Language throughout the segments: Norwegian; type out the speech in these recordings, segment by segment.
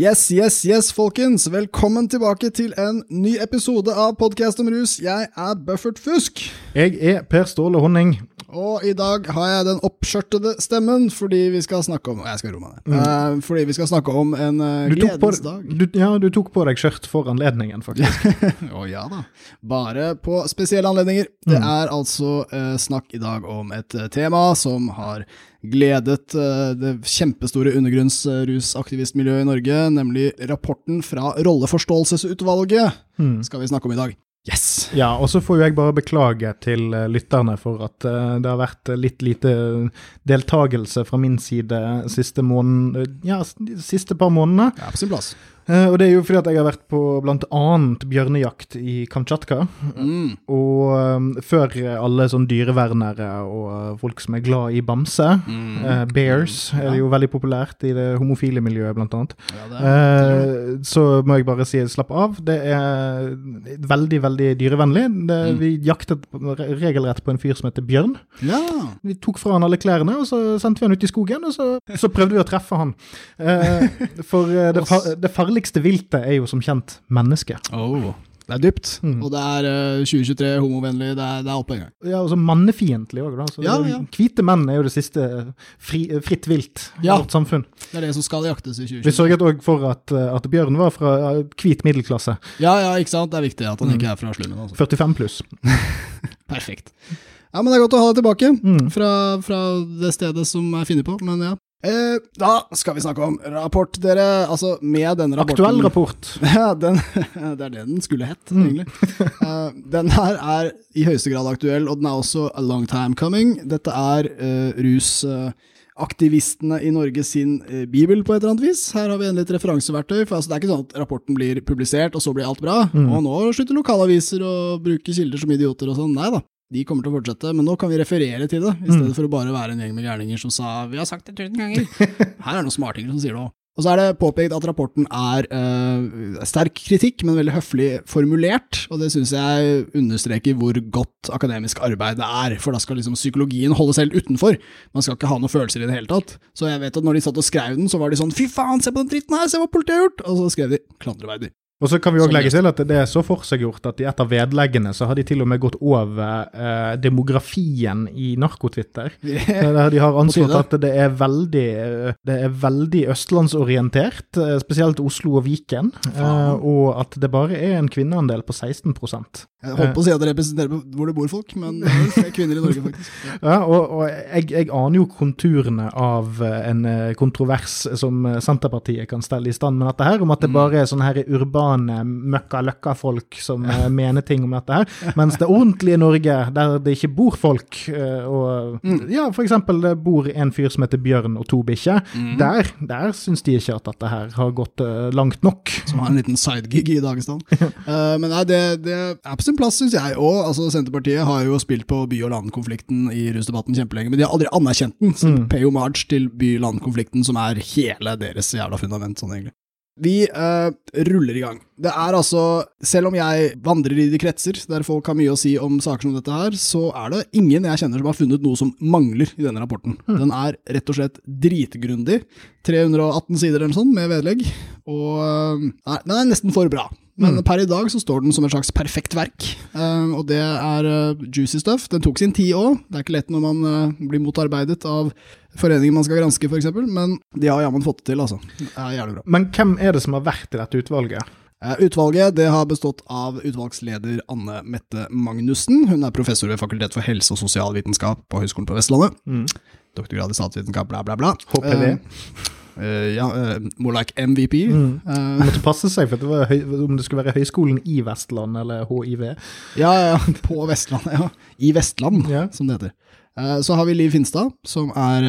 Yes, yes, yes, folkens. Velkommen tilbake til en ny episode av Podkast om rus. Jeg er Buffert Fusk. Jeg er Per Ståle Honning. Og i dag har jeg den oppskjørtede stemmen fordi vi skal snakke om Jeg skal roe meg ned. Eh, fordi vi skal snakke om en uh, gledens dag. du, ja, du tok på deg skjørt for anledningen, faktisk. Å ja da. Bare på spesielle anledninger. Det er altså uh, snakk i dag om et tema som har gledet uh, det kjempestore undergrunnsrusaktivistmiljøet i Norge, nemlig rapporten fra Rolleforståelsesutvalget skal vi snakke om i dag. Yes! Ja, og så får jo jeg bare beklage til eh, lytterne for at eh, det har vært litt lite deltakelse fra min side siste måned, ja, siste par månedene. Er på sin plass. Eh, Og det er jo fordi at jeg har vært på annet bjørnejakt i Kamtsjatka. Mm. Og um, før alle sånn dyrevernere og uh, folk som er glad i bamse, Mm. eh, bears, er det jo veldig populært i det homofile miljøet, blant annet. Ja, er, Eh, så må jeg bare si slapp av. Det er veldig, veldig dyrevennlig. Det, Mm. Vi jaktet regelrett på en fyr som heter Bjørn. ja. Vi tok fra han alle klærne, og så sendte vi han ut i skogen, og så, så prøvde vi å treffe han. For det, det, far, det farligste viltet er jo som kjent mennesket. Oh. Det er dypt, Mm. og det er uh, 2023, homovennlig, det er, det er oppe en gang. Ja, og så mannefiendtlig òg, Ja, ja. Hvite menn er jo det siste fri, fritt vilt i Ja. vårt samfunn. Det er det som skal jaktes i 2023. Vi sørget òg for at, eh, at Bjørn var fra eh, hvit middelklasse. Ja, ja, ikke sant? Det er viktig at han Mm. ikke er fra slummen. Altså. 45 pluss. Perfekt. Ja, men det er godt å ha deg tilbake Mm. fra, fra det stedet som er funnet på, men ja. Eh, da skal vi snakke om rapport, dere. Altså, med denne rapporten Aktuell rapport. Ja, den, det er det den skulle hett, Mm. egentlig. Eh, den her er i høyeste grad aktuell, og den er også a long time coming. Dette er uh, rusaktivistene i Norge sin eh, bibel, på et eller annet vis. Her har vi endelig et referanseverktøy. For altså, det er ikke sånn at rapporten blir publisert, og så blir alt bra. Mm. Og nå slutter lokalaviser å bruke kilder som idioter og sånn. Nei da. De kommer til å fortsette, men nå kan vi referere til det, i stedet for å bare være en gjeng med gærninger som sa 'vi har sagt det tusen ganger'. Her er det noen smartinger som sier det òg. Og så er det påpekt at rapporten er øh, sterk kritikk, men veldig høflig formulert, og det syns jeg understreker hvor godt akademisk arbeid det er, for da skal liksom psykologien holde selv utenfor. Man skal ikke ha noen følelser i det hele tatt. Så jeg vet at når de satt og skrev den, så var de sånn 'fy faen, se på den dritten her, se hva politiet har gjort', og så skrev de 'klandreverdig'. Og så kan vi også legge til at det er så forseggjort at i et av vedleggene så har de til og med gått over eh, demografien i narkotwitter. Eh, Der de har anslått at det er veldig, eh, det er veldig østlandsorientert, eh, spesielt Oslo og Viken. Eh, og at det bare er en kvinneandel på 16 Jeg holdt på å si at det representerer hvor det bor folk, men det er kvinner i Norge, faktisk. Ja. Ja, og, og jeg, jeg aner jo konturene av en kontrovers som Senterpartiet kan stelle i stand med dette her, om at det bare er sånne her urbane møkka-løkka-folk som eh, mener ting om dette her, mens det ordentlige Norge, der det ikke bor folk, eh, og ja, for eksempel det bor en fyr som heter Bjørn og to bikkjer, der, der syns de ikke at dette her har gått eh, langt nok. som har en liten sidegig i Dagestan. uh, men nei, det, det er på sin plass, syns jeg òg. Altså, Senterpartiet har jo spilt på by- og land-konflikten i rusdebatten kjempelenge, men de har aldri anerkjent den som pay homage til by-land-konflikten, som er hele deres jævla fundament, sånn egentlig. Vi eh, ruller i gang. Det er altså, selv om jeg vandrer i de kretser der folk har mye å si om saker som dette her, så er det ingen jeg kjenner som har funnet noe som mangler i denne rapporten. Den er rett og slett dritgrundig. 318 sider eller noe sånt med vedlegg. Og eh, nei, den er nesten for bra. Men per i dag så står den som et slags perfekt verk, uh, og det er uh, juicy stuff. Den tok sin tid òg. Det er ikke lett når man uh, blir motarbeidet av foreningen man skal granske, f.eks., men de har jammen fått det til, altså. Det er jævlig bra. Men hvem er det som har vært i dette utvalget? Utvalget det har bestått av utvalgsleder Anne Mette Magnussen. Hun er professor ved Fakultet for helse- og sosialvitenskap på Høgskolen på Vestlandet. Doktorgrad i statsvitenskap, bla, bla, bla. HPV. Eh, ja, uh, more like MVP. Mm. Uh, måtte passe seg for det var høy, om det skulle være Høgskolen i Vestland eller HIV. ja, ja, på Vestlandet, ja. I Vestland, yeah. som det heter. Så har vi Liv Finstad, som er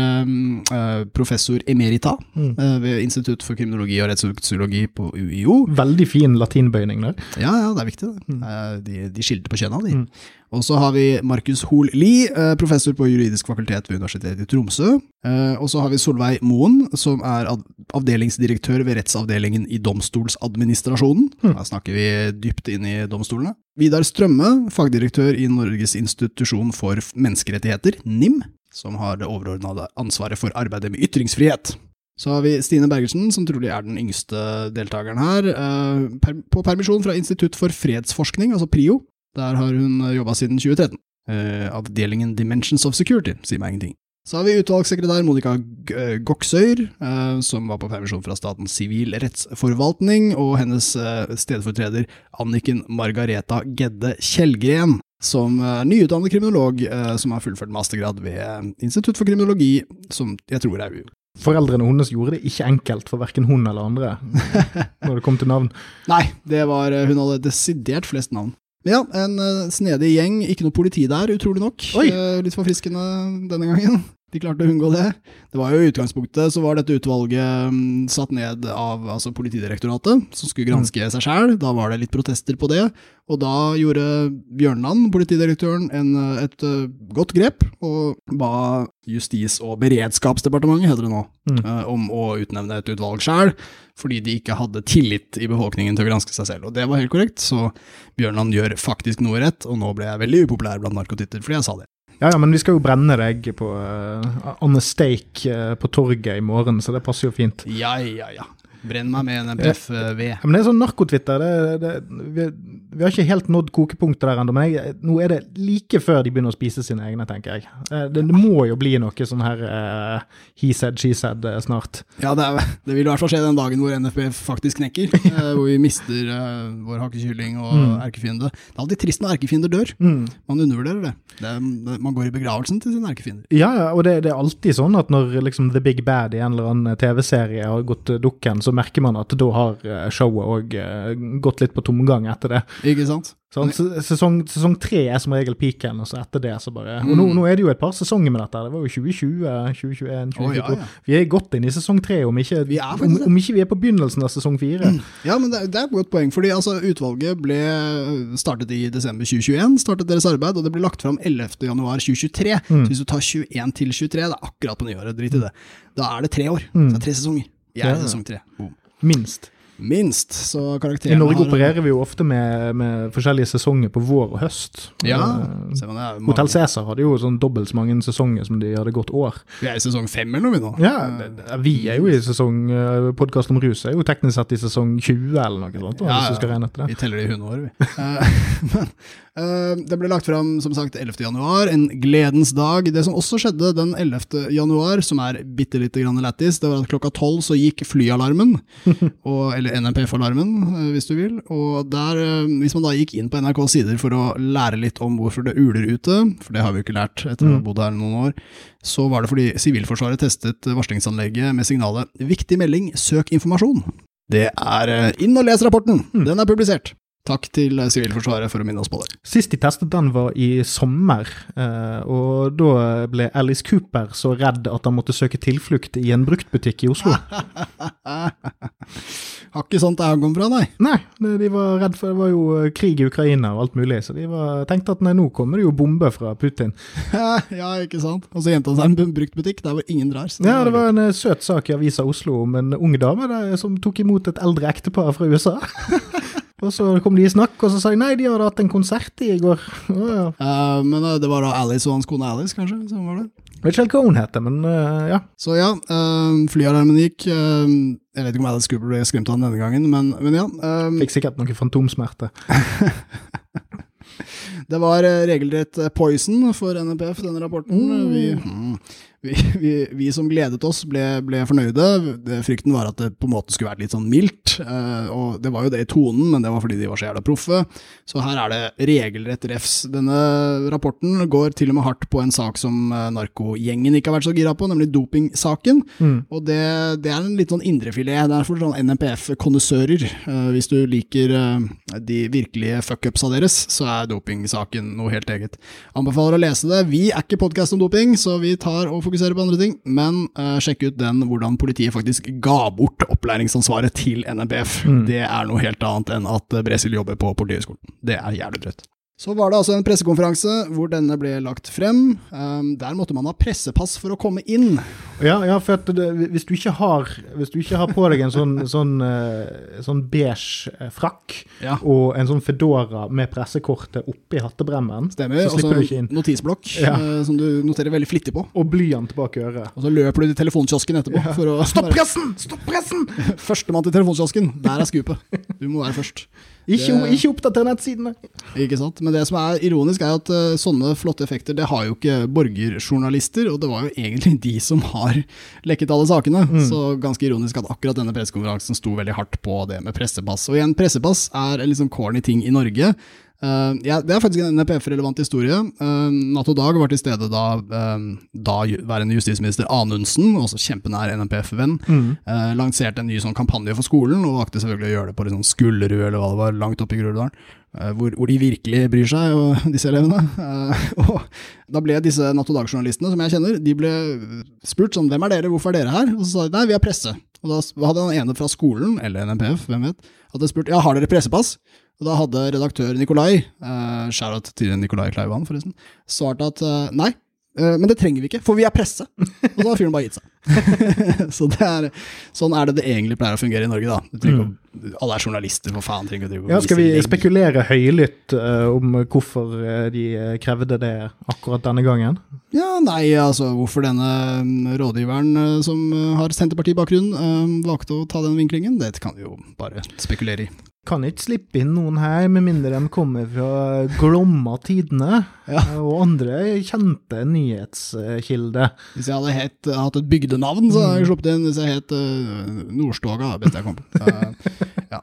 professor emerita Mm. ved Institutt for kriminologi og rettssosiologi på UiO. Veldig fin latinbøyning der. Ja, ja, det er viktig. Det. Eh, De, de skilte på kjønna, de. Og så har vi Markus Hoel Lie, eh, professor på juridisk fakultet ved Universitetet i Tromsø. Eh, Og så har vi Solveig Moen, som er avdelingsdirektør ved rettsavdelingen i Domstolsadministrasjonen. Da snakker vi dypt inn i domstolene. Vidar Strømme, fagdirektør i Norges institusjon for menneskerettigheter, NIM, som har det overordnede ansvaret for arbeidet med ytringsfrihet. Så har vi Stine Bergersen, som trolig er den yngste deltakeren her, eh, på permisjon fra Institutt for fredsforskning, altså PRIO. Der har hun jobba siden 2013. Eh, avdelingen Dimensions of Security sier meg ingenting. Så har vi utvalgssekretær Monica eh, Goksøyr, eh, som var på permisjon fra Statens sivilrettsforvaltning, og hennes eh, stedfortreder Anniken Margareta Gedde Kjellgren, som er nyutdannet kriminolog eh, som har fullført mastergrad ved eh, Institutt for kriminologi, som jeg tror er UiO. Foreldrene hennes gjorde det ikke enkelt for verken hun eller andre når det kom til navn. Nei, det var, eh, hun hadde desidert flest navn. Ja, en eh, snedig gjeng, ikke noe politi der, utrolig nok. Oi. Eh, litt forfriskende denne gangen. De klarte å unngå det. Det var jo i utgangspunktet så var dette utvalget um, satt ned av altså Politidirektoratet, som skulle granske seg sjæl. Da var det litt protester på det. Og da gjorde Bjørnland, politidirektøren, en, eh, et uh, godt grep, og ba Justis- og beredskapsdepartementet, heter det nå, Mm. uh, om å utnevne et utvalg sjæl, fordi de ikke hadde tillit i befolkningen til å granske seg selv. Og det var helt korrekt, så Bjørnland gjør faktisk noe rett, og nå ble jeg veldig upopulær blant narkotitter fordi jeg sa det. Ja, ja, men vi skal jo brenne deg på uh, on a stake uh, på torget i morgen, så det passer jo fint. Ja, ja, ja. Brenn meg med en MTF-ved. Ja, men det er sånn narkotwitter, vi, vi har ikke helt nådd kokepunktet der ennå, men jeg, nå er det like før de begynner å spise sine egne, tenker jeg. Eh, Det, det må jo bli noe sånn her uh, he said, she said uh, snart. Ja, det, er, det vil i hvert fall skje den dagen hvor NFB faktisk knekker, eh, hvor vi mister vår hakkekylling og Mm. erkefiende. Det er alltid trist når erkefiender dør. Mm. Man undervurderer det. det, man går i begravelsen til sine erkefiender. Ja, ja, og det, er alltid sånn at når liksom The Big Bad i en eller annen TV-serie har gått dukken, så merker man at da har eh, showet òg gått litt på tomgang etter det. Ikke sant? Sånn, sesong, sesong tre er som regel peaken, og så etter det så bare Og nå, Mm. nå er det jo et par sesonger med dette. Det var jo 2020, 2021, 2022. Oh, ja, ja. Vi er godt inn i sesong tre, om ikke, Vi om, om ikke vi er på begynnelsen av sesong fire. Ja, men det, det er et godt poeng, fordi altså, utvalget ble startet i desember 2021, startet deres arbeid, og det ble lagt fram 11. januar 2023. Mm. Så hvis du tar 21 til 23, det er akkurat på nyåret, drit i det. Da er det tre år. Mm. Så det er tre sesonger. Jeg er i sesong tre. Boom. Minst. Minst. Så I Norge har opererer vi jo ofte med, med forskjellige sesonger på vår og høst. Ja. Eh, det er Hotell Cæsar hadde jo sånn dobbelt så mange sesonger som de hadde gått år. Vi er i sesong fem eller noe, vi nå. Ja, det, det- vi er jo i sesong Podkast om rus er jo teknisk sett i sesong 20 eller noe sånt, Ja, hvis ja. du skal regne etter det. Vi teller det i hundeår, vi. Eh, Men eh, det ble lagt fram som sagt 11. januar, en gledens dag. Det som også skjedde den 11. januar, som er bitte lite grann lættis, det var at klokka tolv så gikk flyalarmen, og, eller NMPF-alarmen, eh, hvis du vil. Og der, eh, hvis man da gikk inn på NRKs sider for å lære litt om hvorfor det uler ute, for det har vi jo ikke lært etter å ha Mm. bodd her noen år, så var det fordi Sivilforsvaret testet varslingsanlegget med signalet 'Viktig melding, søk informasjon'. Det er eh, inn og les rapporten, den er publisert. Takk til eh, Sivilforsvaret for å minne oss på det. Sist de testet den var i sommer, eh, og da ble Alice Cooper så redd at han måtte søke tilflukt i en bruktbutikk i Oslo. Har ikke sånt jeg kom fra, nei. Nei, de var redd for det var jo eh, krig i Ukraina og alt mulig, så de var, tenkte at nei, nå kommer det jo bombe fra Putin. ja, ikke sant. Og så gjemte han seg i en bruktbutikk der hvor ingen drar. Ja, det var en søt sak i Avisa Oslo om en ung dame der, som tok imot et eldre ektepar fra USA. og så kom de i snakk, og så sa jeg nei, de hadde hatt en konsert i går. Oh, ja. uh, Men uh, det var da Alice og hans kone Alice, kanskje, som var det. Jeg Vet ikke helt hva hun heter, men uh, ja. Så ja, flyalarmen gikk. jeg vet ikke om Alice Cooper ble skremt av den denne gangen, men, men ja. Fikk sikkert noe fantomsmerte. Det var regelrett poison for NPF, denne rapporten. Mm. Vi, mm, vi, vi, vi som gledet oss, ble, ble fornøyde. Det, frykten var at det på en måte skulle vært litt sånn mildt. eh, og det var jo det i tonen, men det var fordi de var så jævla proffe. Så her er det regelrett refs. Denne rapporten går til og med hardt på en sak som eh, narkogjengen ikke har vært så gira på, nemlig dopingsaken. Mm. Og det, det er en litt sånn indrefilet. Det er for sånn NMPF-kondisører. Eh, hvis du liker eh, de virkelige fuckupsa deres, så er dopingsaken noe helt eget. Anbefaler å lese det. Vi er ikke podkast om doping, så vi tar og fokuserer på andre ting. Men uh, sjekk ut den hvordan politiet faktisk ga bort opplæringsansvaret til NBF. Mm. Det er noe helt annet enn at Bresil jobber på Politihøgskolen. Det er jævlig drøyt. Så var det altså en pressekonferanse hvor denne ble lagt frem. Um, der måtte man ha pressepass for å komme inn. Ja, ja for det, hvis, du ikke har, hvis du ikke har på deg en sånn, sånn, uh, sånn beige eh, frakk ja. og en sånn Fedora med pressekortet oppi hattebremmen, Stemmer, så slipper du ikke inn. Notisblokk ja. uh, som du noterer veldig flittig på. Og blyant bak øret. Og så løper du til telefonkiosken etterpå. Ja. For å, Stopp pressen! Stopp pressen! Førstemann til telefonkiosken. Der er skupet. Du må være først. Ikke, det, ikke oppdater nettsidene! Ikke sant. Men det som er ironisk, er at uh, sånne flotte effekter det har jo ikke borgerjournalister, og det var jo egentlig de som har lekket alle sakene. Mm. Så ganske ironisk at akkurat denne pressekonferansen sto veldig hardt på det med pressepass. Og igjen, pressepass er en liksom corny ting i Norge. Uh, ja, det er faktisk en NPF-relevant historie. Uh, Natt og Dag var til stede da, uh, daværende justisminister Anundsen, også kjempenær NPF-venn, mm. lanserte en ny sånn kampanje for skolen, og valgte selvfølgelig å gjøre det på liksom Skullerud eller hva det var, langt oppe i Groruddalen. Hvor, hvor, de virkelig bryr seg, og, disse elevene. og da ble disse Natt og Dag-journalistene, som jeg kjenner, de ble spurt sånn Hvem er dere, hvorfor er dere her? Og så sa de nei, vi er presse. Og da hadde han ene fra skolen, eller NPF, hvem vet, hadde spurt ja, har dere pressepass? Og da hadde redaktør Nikolai, eh, shout-out til Nikolai Kleivan forresten, svart at eh, nei, eh, men det trenger vi ikke, for vi er presse. Og da har fyren bare gitt seg. så er, sånn er det det egentlig pleier å fungere i Norge, da. Mm. Alle er journalister, for faen. trenger å ja, Skal vi spekulere høylytt uh, om hvorfor de krevde det akkurat denne gangen? Ja, nei, altså hvorfor denne mm, rådgiveren som har Senterparti-bakgrunn valgte å ta den vinklingen, det kan vi jo bare spekulere i kan ikke slippe inn noen her, med mindre de kommer fra Glomma Tidene ja. og andre kjente nyhetskilder. Hvis jeg hadde het, hatt et bygdenavn, så hadde jeg sluppet inn. Hvis jeg het uh, Nordstoga, det beste jeg kom på. Uh, ja.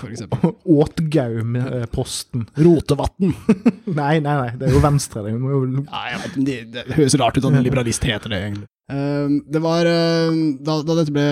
For eksempel. Åtgaum-posten. Rotevatn. nei, nei, nei, det er jo Venstre. Det, jo... ja, vet, det, det høres rart ut at en liberalist heter det, egentlig. Uh, det var da, da dette ble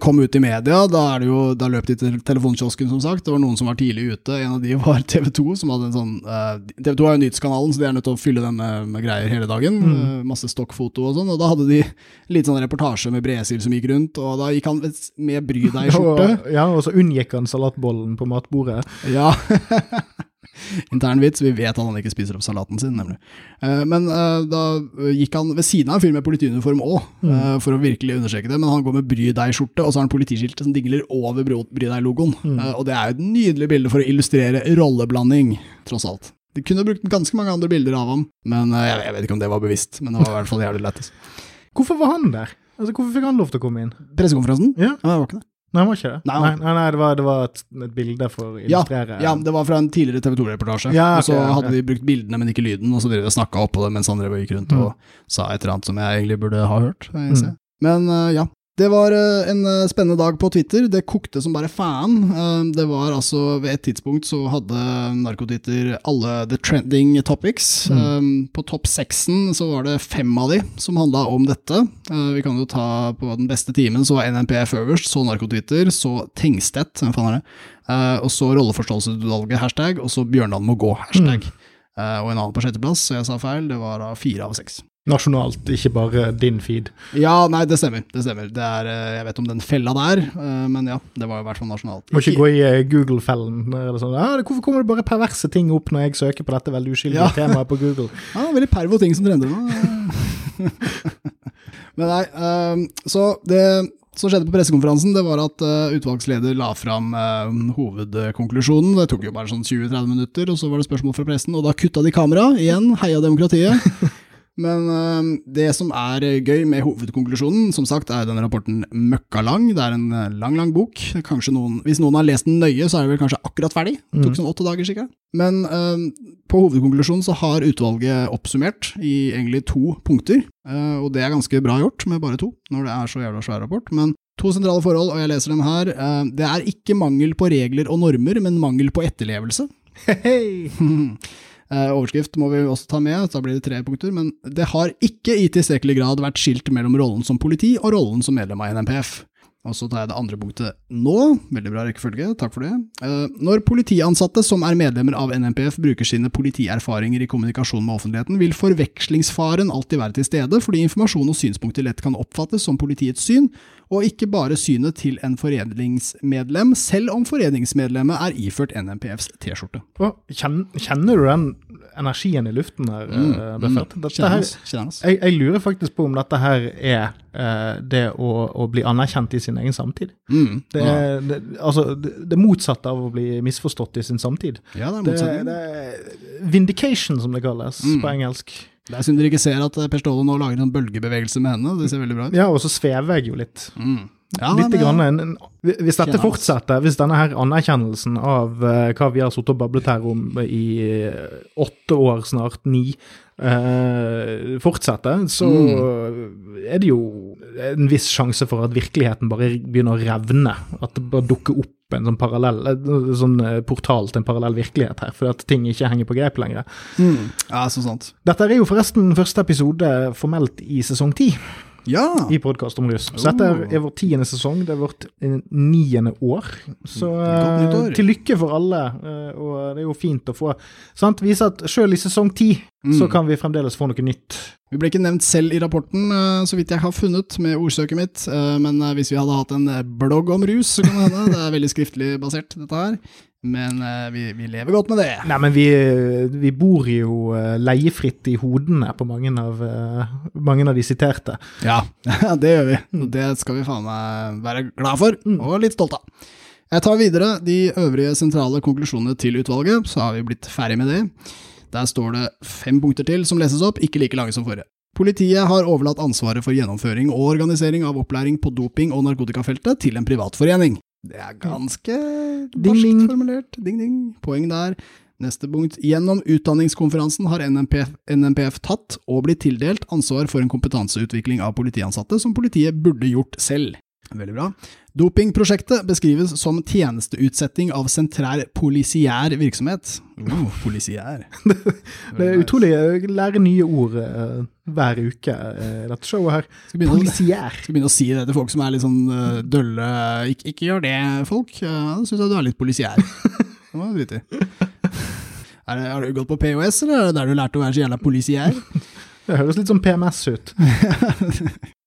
kom ut i media, da, er det jo, da løp de til telefonkiosken, som sagt. Det var noen som var tidlig ute. En av de var TV 2, som hadde en sånn uh, eh, TV 2 er jo nyhetskanalen, så de er nødt til å fylle den med, med greier hele dagen. Mm. Uh, masse stokkfoto og sånn. Og da hadde de litt sånn reportasje med Bresil som gikk rundt, og da gikk han med bry deg-skjorte. ja, og så unngikk han salatbollen på matbordet. Ja. Intern vits. Vi vet at han ikke spiser opp salaten sin, nemlig. Uh, men uh, da gikk han ved siden av en fyr med politiuniform òg, mm. for å virkelig understreke det. Men han går med Bry deg-skjorte, og så har han politiskiltet som dingler over Bry deg-logoen. Mm. og det er jo et nydelig bilde for å illustrere rolleblanding, tross alt. De kunne brukt ganske mange andre bilder av ham, men jeg, jeg, vet ikke om det var bevisst. Men det var i hvert fall jævlig lættis. Hvorfor var han der? Altså, Hvorfor fikk han lov til å komme inn? Pressekonferansen? Ja. ja, det var ikke det. Nei, det var ikke det? Nei, nei, nei, nei det, var, det var, et, et bilde for å illustrere ja, ja, det var fra en tidligere TV 2-reportasje. Ja, okay, og så hadde de brukt bildene, men ikke lyden, og så drev de og snakka oppå det mens han drev og gikk rundt mm. og sa et eller annet som jeg egentlig burde ha hørt. Mm. Men uh, ja, det var eh, en eh, spennende dag på Twitter. Det kokte som bare faen. Eh, det var altså Ved et tidspunkt så hadde narkotwitter alle the trending topics. Mm. På topp seksen så var det fem av de som handla om dette. Vi kan jo ta på den beste timen, så var NNPF øverst, så Narkotwitter, så Tengstedt, hvem faen er det? Og så Rolleforståelsesutvalget, hashtag, og så Bjørndalen må gå, hashtag. Mm. Og en annen på sjetteplass, så jeg sa feil, det var da fire av seks. Nasjonalt, ikke bare din feed. Ja, nei, det stemmer. det stemmer. Det er, eh, jeg vet om den fella der, eh, men ja, det var i hvert fall nasjonalt. Må ikke gå i eh, Google-fellen. Sånn, ja, hvorfor kommer det bare perverse ting opp når jeg søker på dette veldig uskyldige ja. temaet på Google? Ja, veldig pervo ting som trender nå. men nei, så det som skjedde på pressekonferansen, det var at uh, utvalgsleder la fram uh, hovedkonklusjonen. Det tok jo bare sånn 20-30 minutter, og så var det spørsmål fra pressen, og da kutta de kamera. Igjen, heia demokratiet. Men uh, det som er gøy med hovedkonklusjonen, som sagt er denne rapporten møkkalang. Det er en eh, lang, lang bok. Noen, hvis noen har lest den nøye, så er det vel kanskje akkurat ferdig. Det tok mm. sånn åtte dager, sikkert. Men uh, på hovedkonklusjonen så har utvalget oppsummert i egentlig to punkter. Uh, og det er ganske bra gjort med bare to, når det er så jævla svær rapport. Men to sentrale forhold, og jeg leser dem her. det er ikke mangel på regler og normer, men mangel på etterlevelse. Hei! Eh, overskrift må vi også ta med, da blir det tre punkter. Men det har ikke i tilstrekkelig grad vært skilt mellom rollen som politi og rollen som medlem av NMPF. Og så tar jeg det andre punktet nå. Veldig bra rekkefølge, takk for det. Eh, når politiansatte som er medlemmer av NMPF bruker sine politierfaringer i kommunikasjon med offentligheten, vil forvekslingsfaren alltid være til stede, fordi informasjon og synspunkter lett kan oppfattes som politiets syn, og ikke bare synet til en foreningsmedlem, selv om foreningsmedlemmet er iført NMPFs T-skjorte. Kjenner, du den energien i luften her, Mm, Beffert? mm. Oss. jeg, jeg lurer faktisk på om dette her er eh, det å, å bli anerkjent i sin egen samtid. Mm. Det ja. det, altså, det, det motsatte av å bli misforstått i sin samtid. ja, det er Det, det er vindication, som det kalles Mm. på engelsk. Det er synd dere ikke ser at eh, Per Ståle nå lager en bølgebevegelse med henne. Det ser veldig bra ut. Ja, og så svever jeg jo litt. Mm. Ja, Litt men, grann, en, en, hvis dette fortsetter, hvis denne her anerkjennelsen av uh, hva vi har sittet og bablet her om i uh, åtte år, snart ni, uh, fortsetter, så Mm. er det jo en viss sjanse for at virkeligheten bare begynner å revne. At det bare dukker opp en sånn parallell, en sånn eh, portal til en parallell virkelighet her, fordi at ting ikke henger på greip lenger. mm. Ja, så sant. Dette er jo forresten første episode formelt i sesong ti Ja! i podkast om rus. Så dette er, vår tiende sesong, det er vårt eh, niende år. Så år. eh, til lykke for alle, eh, og det er jo fint å få sant, vise at selv i sesong ti så Mm. kan vi fremdeles få noe nytt. Vi ble ikke nevnt selv i rapporten, så vidt jeg har funnet med ordsøket mitt, men hvis vi hadde hatt en blogg om rus, så kan det hende. Det er veldig skriftlig basert, dette her. Men uh, vi, vi lever godt med det. Nei, men vi, vi bor jo uh, leiefritt i hodene på mange av, uh, mange av de siterte. Ja, det gjør vi. Det skal vi faen meg være glad for, og litt stolt av. Jeg tar videre de øvrige sentrale konklusjonene til utvalget, så har vi blitt ferdig med det. Der står det fem punkter til som leses opp, ikke like lange som forrige. Politiet har overlatt ansvaret for gjennomføring og organisering av opplæring på doping- og narkotikafeltet til en privat forening. Det er ganske Ding, barskt formulert. Ding, ding. Poeng der. Neste punkt. Gjennom utdanningskonferansen har NMPF, NMPF tatt og blitt tildelt ansvar for en kompetanseutvikling av politiansatte som politiet burde gjort selv. Veldig bra. Dopingprosjektet beskrives som tjenesteutsetting av sentrær polisiær virksomhet. Oh, polisiær. Det er utrolig å lære nye ord uh, hver uke i dette showet her. Skal begynne, Polisiær. skal begynne å si det til folk som er litt sånn uh, dølle. Ik ikke gjør det, folk. Uh, da syns jeg du er litt polisiær. Det var det- Har du gått på POS, eller er det der du lærte å være så jævla polisiær? Det høres litt som PMS ut.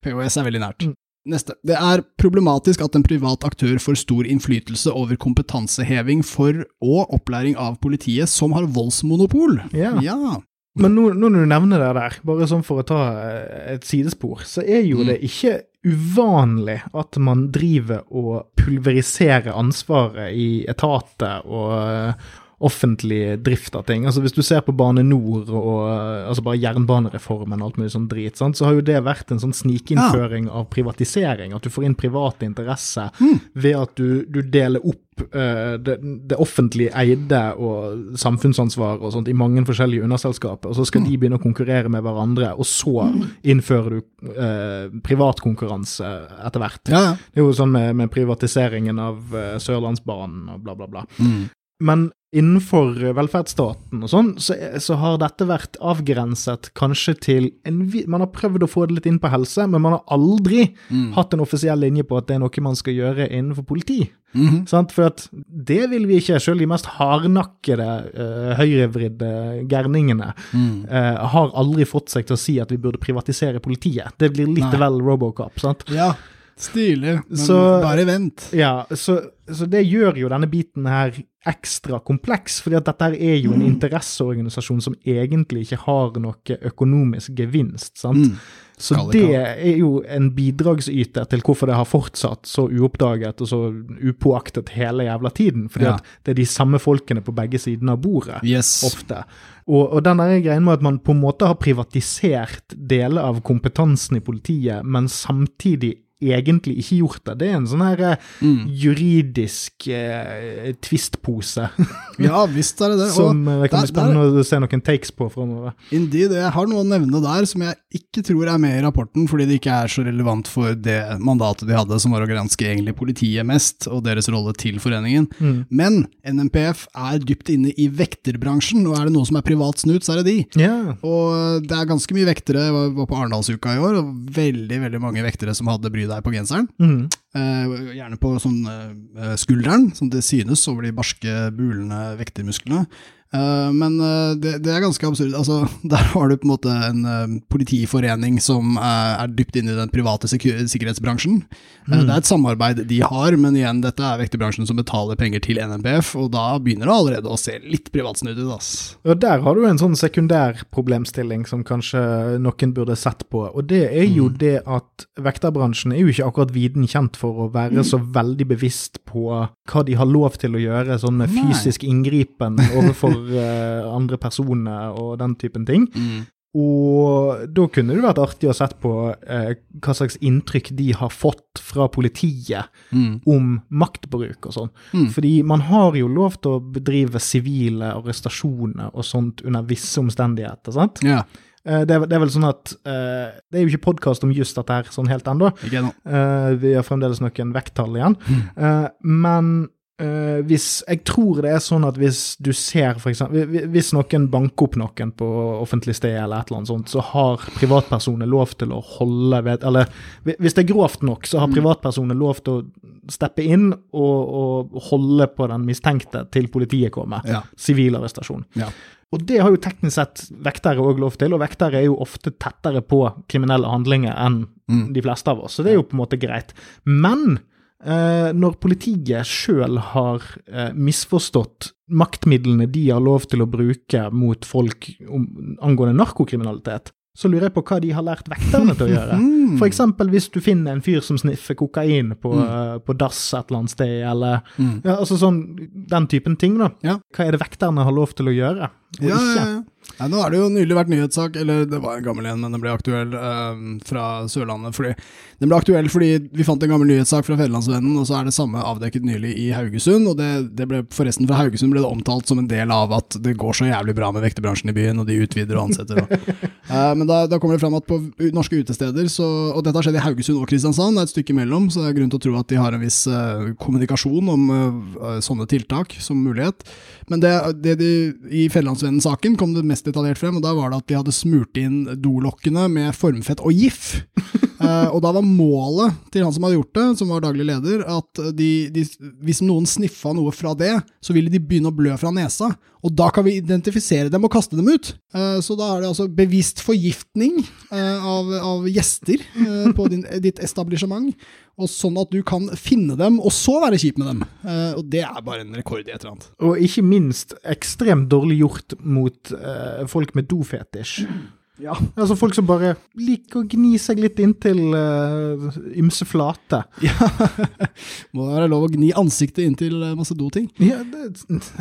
POS er veldig nært. Neste. Det er problematisk at en privat aktør får stor innflytelse over kompetanseheving for og opplæring av politiet som har voldsmonopol. Ja. ja. Men nå, nå når du nevner det der, bare sånn for å ta eh, et sidespor, så er jo Mm. det ikke uvanlig at man driver og pulveriserer ansvaret i etater og offentlig drift av ting. Altså Hvis du ser på Bane Nor og altså bare jernbanereformen og alt mulig sånn drit, sant? så har jo det vært en sånn snikinnføring av privatisering. At du får inn private interesser Mm. ved at du, du deler opp uh, det, det offentlig eide og samfunnsansvar og sånt i mange forskjellige underselskaper, og så skal de begynne å konkurrere med hverandre, og så innfører du uh, privatkonkurranse etter hvert. Ja, ja. Det er jo sånn med, med privatiseringen av uh, Sørlandsbanen og bla, bla, bla. Mm. Men innenfor velferdsstaten og sånn, så, så har dette vært avgrenset kanskje til en Man har prøvd å få det litt inn på helse, men man har aldri Mm. hatt en offisiell linje på at det er noe man skal gjøre innenfor politi. Mhm. Sant? For at det vil vi ikke, selv de mest hardnakkede, uh, høyrevridde gærningene Mm. uh, har aldri fått seg til å si at vi burde privatisere politiet. Det blir litt Nei. vel Robocop, sant? Ja, stilig, men Så- bare vent. Ja, så, så det gjør jo denne biten her ekstra kompleks, fordi at dette er jo en interesseorganisasjon som egentlig ikke har noe økonomisk gevinst, sant? Mm. Så det er jo en bidragsyter til hvorfor det har fortsatt så uoppdaget og så upåaktet hele jævla tiden, fordi Ja. at det er de samme folkene på begge sidene av bordet Yes. ofte. Og, og den greien med at man på en måte har privatisert deler av kompetansen i politiet, men samtidig egentlig ikke gjort det. Det er en sånn her eh, Mm. juridisk eh, tvistpose Ja, visst er det det. som eh, det kan der- bli spennende å se noen takes på framover. Indeed, jeg har noe å nevne der som jeg ikke tror er med i rapporten, fordi det ikke er så relevant for det mandatet de hadde, som var å granske egentlig politiet mest, og deres rolle til foreningen. Mm. Men NMPF er dypt inne i vekterbransjen, og er det noe som er privat snut, så er det de. Yeah. Og det er ganske mye vektere, jeg var- på Arendalsuka i år, og veldig, veldig mange vektere som hadde bry deg på genseren. Mm. Eh, gjerne på sånn eh, skulderen, sånn at det synes over de barske, bulende vektermusklene. Uh, men uh, det, det, er ganske absurd. Altså, der har du på en måte en uh, politiforening som er, dypt inne i den private sikkerhetsbransjen. Mm. Det er et samarbeid de har, men igjen, dette er vekterbransjen som betaler penger til NMBF, og da begynner det allerede å se litt privatsnudd ut. Ass. Og der har du en sånn sekundær problemstilling som kanskje noen burde sett på, og det er jo mm. det at vekterbransjen er jo ikke akkurat viden kjent for å være mm. så veldig bevisst på hva de har lov til å gjøre, sånn med fysisk inngripen overfor uh, andre personer og den typen ting. Mm. Og da kunne det vært artig å sett på eh, hva slags inntrykk de har fått fra politiet mm. om maktbruk og sånn. Mm. Fordi man har jo lov til å bedrive sivile arrestasjoner og sånt under visse omstendigheter, sant? Ja. Eh, det, er, det, er, vel sånn at eh, Det er jo ikke podkast om just dette her sånn helt ennå. Eh, vi har fremdeles noen vekttall igjen. Mm. Eh, men Uh, hvis, jeg tror det er sånn at hvis du ser for eksempel, Hvis noen banker opp noen på offentlig sted, eller et eller annet sånt, så har privatpersoner lov til å holde ved Eller hvis det er grovt nok, så har mm. privatpersoner lov til å steppe inn og, og holde på den mistenkte til politiet kommer. sivilarrestasjon. ja. Og det har jo teknisk sett vektere òg lov til, og vektere er jo ofte tettere på kriminelle handlinger enn mm. de fleste av oss, så det er jo på en måte greit. Men når politiet sjøl har eh, misforstått maktmidlene de har lov til å bruke mot folk angående narkokriminalitet, så lurer jeg på hva de har lært vekterne til å gjøre. Mm. For eksempel hvis du finner en fyr som sniffer kokain på, mm. på dass et eller annet sted, eller mm. ja, altså sånn, den typen ting, da. Ja. Hva er det vekterne har lov til å gjøre, ja? Ja, ja. nå har det jo nylig vært nyhetssak, eller det var en gammel en, men den ble aktuell eh, fra Sørlandet. fordi Den ble aktuell fordi vi fant en gammel nyhetssak fra Federlandsvennen, og så er det samme avdekket nylig i Haugesund. og det, det, ble Forresten, fra Haugesund ble det omtalt som en del av at det går så jævlig bra med vekterbransjen i byen, og de utvider og ansetter. uh, men da, da, kommer det fram at på norske utesteder, så, og dette har skjedd i Haugesund og Kristiansand, det er et stykke imellom, så det er grunn til å tro at de har en viss eh, kommunikasjon om sånne tiltak som mulighet. Men det, det de, i Fjellandsvennen-saken kom det mest detaljert frem, og da var det at de hadde smurt inn dolokkene med formfett og GIF. uh, og da var målet til han som hadde gjort det, som var daglig leder, at de, de, hvis noen sniffa noe fra det, så ville de begynne å blø fra nesa. Og da kan vi identifisere dem og kaste dem ut. Uh, så da er det altså bevisst forgiftning uh, av, av, gjester på din, ditt establishment og sånn at du kan finne dem, og så være kjip med dem. Uh, og det er bare en rekord i et eller annet. Og ikke minst ekstremt dårlig gjort mot uh, folk med dofetisj. Ja. Altså folk som bare liker å gni seg litt inntil uh, ymse flate. Ja. Må være lov å gni ansiktet inntil uh, masse doting. Ja, det,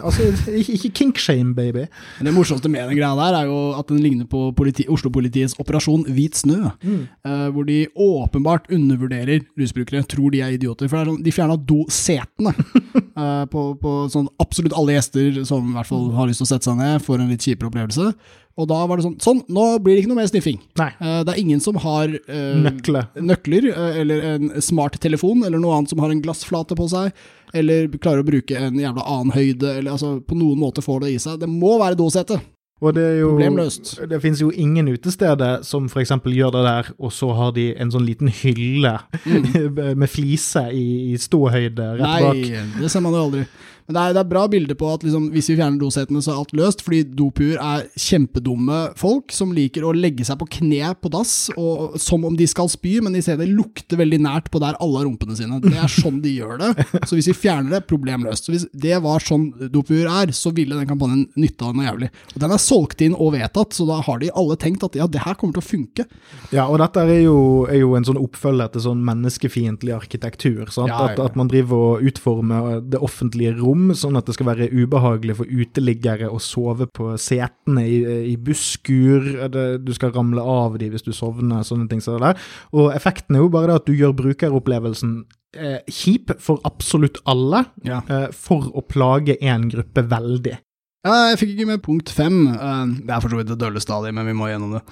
altså, ikke, ikke kinkshame, baby. Men Det morsomste med den greia der er jo at den ligner på politi, Oslo-politiets Operasjon Hvit snø. Mm. Uh, hvor de åpenbart undervurderer rusbrukere, tror de er idioter. For sånn, de fjerna dosetene uh, på, på sånn absolutt alle gjester som i hvert fall har lyst til å sette seg ned, får en litt kjipere opplevelse. Og da var det sånn Sånn, nå blir det ikke noe mer sniffing. Uh, det er ingen som har uh, Nøkle. nøkler, uh, eller en smarttelefon, eller noe annet som har en glassflate på seg, eller klarer å bruke en jævla annen høyde, eller altså på noen måte får det i seg. Det må være dosete. Og det er jo, Problemløst. Det finnes jo ingen utesteder som f.eks. gjør det der, og så har de en sånn liten hylle mm. med flise i, i ståhøyde rett Nei, bak. Nei, det ser man jo aldri. Men det er, det er bra bilde på at liksom, hvis vi fjerner dosetene, så er alt løst. Fordi dopuer er kjempedumme folk som liker å legge seg på kne på dass, og, som om de skal spy, men de ser det lukter veldig nært på der alle har rumpene sine. Det er sånn de gjør det. Så hvis vi fjerner det, problem løst. Så hvis det var sånn dopuer er, så ville den kampanjen nytte av noe jævlig. Og den er solgt inn og vedtatt, så da har de alle tenkt at ja, det her kommer til å funke. Ja, og dette er jo, er jo en sånn oppfølger til sånn menneskefiendtlig arkitektur. Ja, ja, ja. At, at man driver og utformer det offentlige rom rom, sånn at det skal være ubehagelig for uteliggere å sove på setene i, i busskur. Du skal ramle av de hvis du sovner, sånne ting Så der. Og effekten er jo bare det at du gjør brukeropplevelsen eh, kjip for absolutt alle, ja. eh, for å plage én gruppe veldig. Ja, jeg fikk ikke med punkt fem. Eh, det er for så vidt det dølle stadiet, men vi må gjennom det.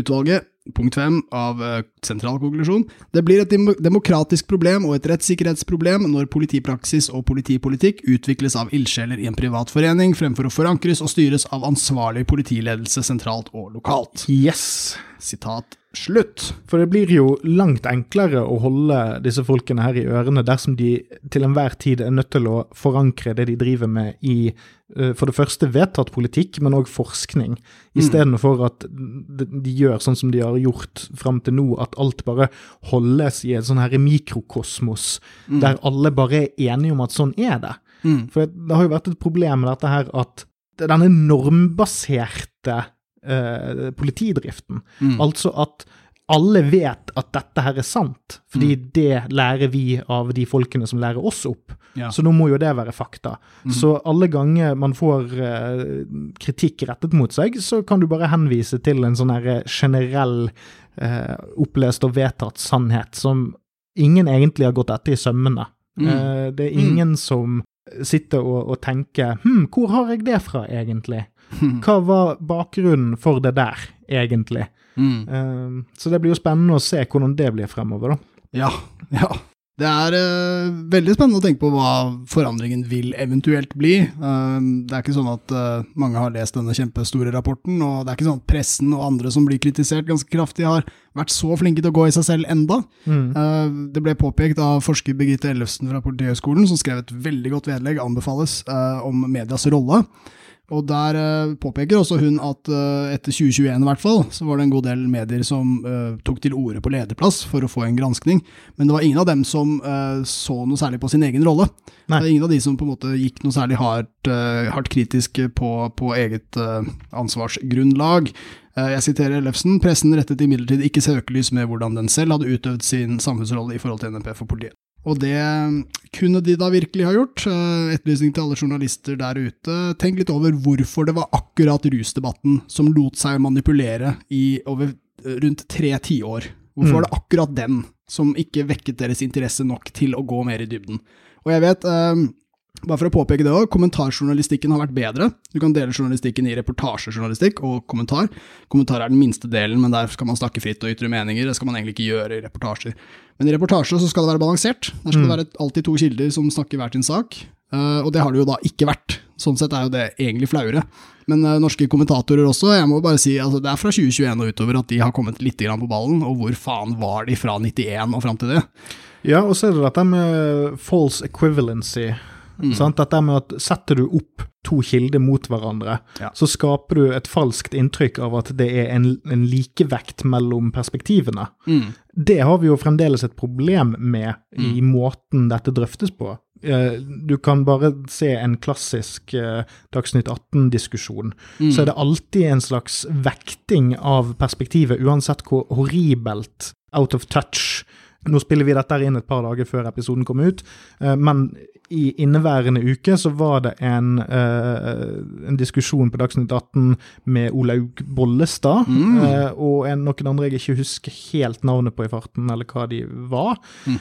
Utvalget punkt fem av uh, sentral konklusjon. Det blir et demokratisk problem og et rettssikkerhetsproblem når politipraksis og politipolitikk utvikles av ildsjeler i en privat forening, fremfor å forankres og styres av ansvarlig politiledelse sentralt og lokalt. Yes. Sitat slutt. For det blir jo langt enklere å holde disse folkene her i ørene dersom de til enhver tid er nødt til å forankre det de driver med i eh, for det første vedtatt politikk, men òg forskning, istedenfor at de gjør sånn som de har gjort fram til nå, at alt bare holdes i et sånn her mikrokosmos, der alle bare er enige om at sånn er det. Mm. For det har jo vært et problem med dette her at denne normbaserte eh, politidriften, Mm. altså at alle vet at dette her er sant, fordi det lærer vi av de folkene som lærer oss opp. Ja. Så nå må jo det være fakta. Så alle ganger man får uh, kritikk rettet mot seg, så kan du bare henvise til en sånn her generell uh, opplest og vedtatt sannhet som ingen egentlig har gått etter i sømmene. Eh, det er ingen som sitter og, og tenker hm, hvor har jeg det fra, egentlig? Hva var bakgrunnen for det der, egentlig? Mm. Uh, så det blir jo spennende å se hvordan det blir fremover, da. Ja, ja. Det er uh, veldig spennende å tenke på hva forandringen vil eventuelt bli. Uh, det er ikke sånn at eh, mange har lest denne kjempestore rapporten, og det er ikke sånn at pressen og andre som blir kritisert ganske kraftig, har vært så flinke til å gå i seg selv enda. Eh, det ble påpekt av forsker Birgitte Ellefsen fra Politihøgskolen, som skrev et veldig godt vedlegg, anbefales, eh, om medias rolle. Og der eh, påpeker også hun at eh, etter 2021 i hvert fall, så var det en god del medier som uh, tok til orde på lederplass for å få en granskning, men det var ingen av dem som så noe særlig på sin egen rolle. Det var ingen av de som på en måte gikk noe særlig hardt, hardt kritisk på, på eget ansvarsgrunnlag. Jeg siterer Ellefsen, pressen rettet imidlertid ikke søkelys med hvordan den selv hadde utøvd sin samfunnsrolle i forhold til NMP for politiet. Og det kunne de da virkelig ha gjort. Eh, Etterlysning til alle journalister der ute. Tenk litt over hvorfor det var akkurat rusdebatten som lot seg manipulere i over eh, rundt tre tiår. Hvorfor var det akkurat den som ikke vekket deres interesse nok til å gå mer i dybden? Og jeg vet, eh, bare for å påpeke det òg, kommentarjournalistikken har vært bedre. Du kan dele journalistikken i reportasjejournalistikk og kommentar. Kommentar er den minste delen, men der skal man snakke fritt og ytre meninger. Det skal man egentlig ikke gjøre i reportasjer. Men i reportasjer så skal det være balansert. Der skal det være alltid to kilder som snakker hver sin sak. Eh, og det har det jo da ikke vært. Sånn sett er jo det egentlig flauere. Men eh, norske kommentatorer også, jeg må bare si altså det er fra 2021 og utover at de har kommet litt grann på ballen, og hvor faen var de fra 91 og fram til det? Ja, og så er det dette med false equivalency. Sant? Dette med at setter du opp to kilder mot hverandre, Ja. så skaper du et falskt inntrykk av at det er en, en likevekt mellom perspektivene. Det har vi jo fremdeles et problem med i måten dette drøftes på. Eh, Du kan bare se en klassisk eh, Dagsnytt 18-diskusjon. Så er det alltid en slags vekting av perspektivet, uansett hvor horribelt out of touch Nå spiller vi dette inn et par dager før episoden kom ut, eh, men i inneværende uke så var det en, eh, en diskusjon på Dagsnytt 18 med Olaug Bollestad mm. og en, noen andre jeg ikke husker helt navnet på i farten, eller hva de var. Mm.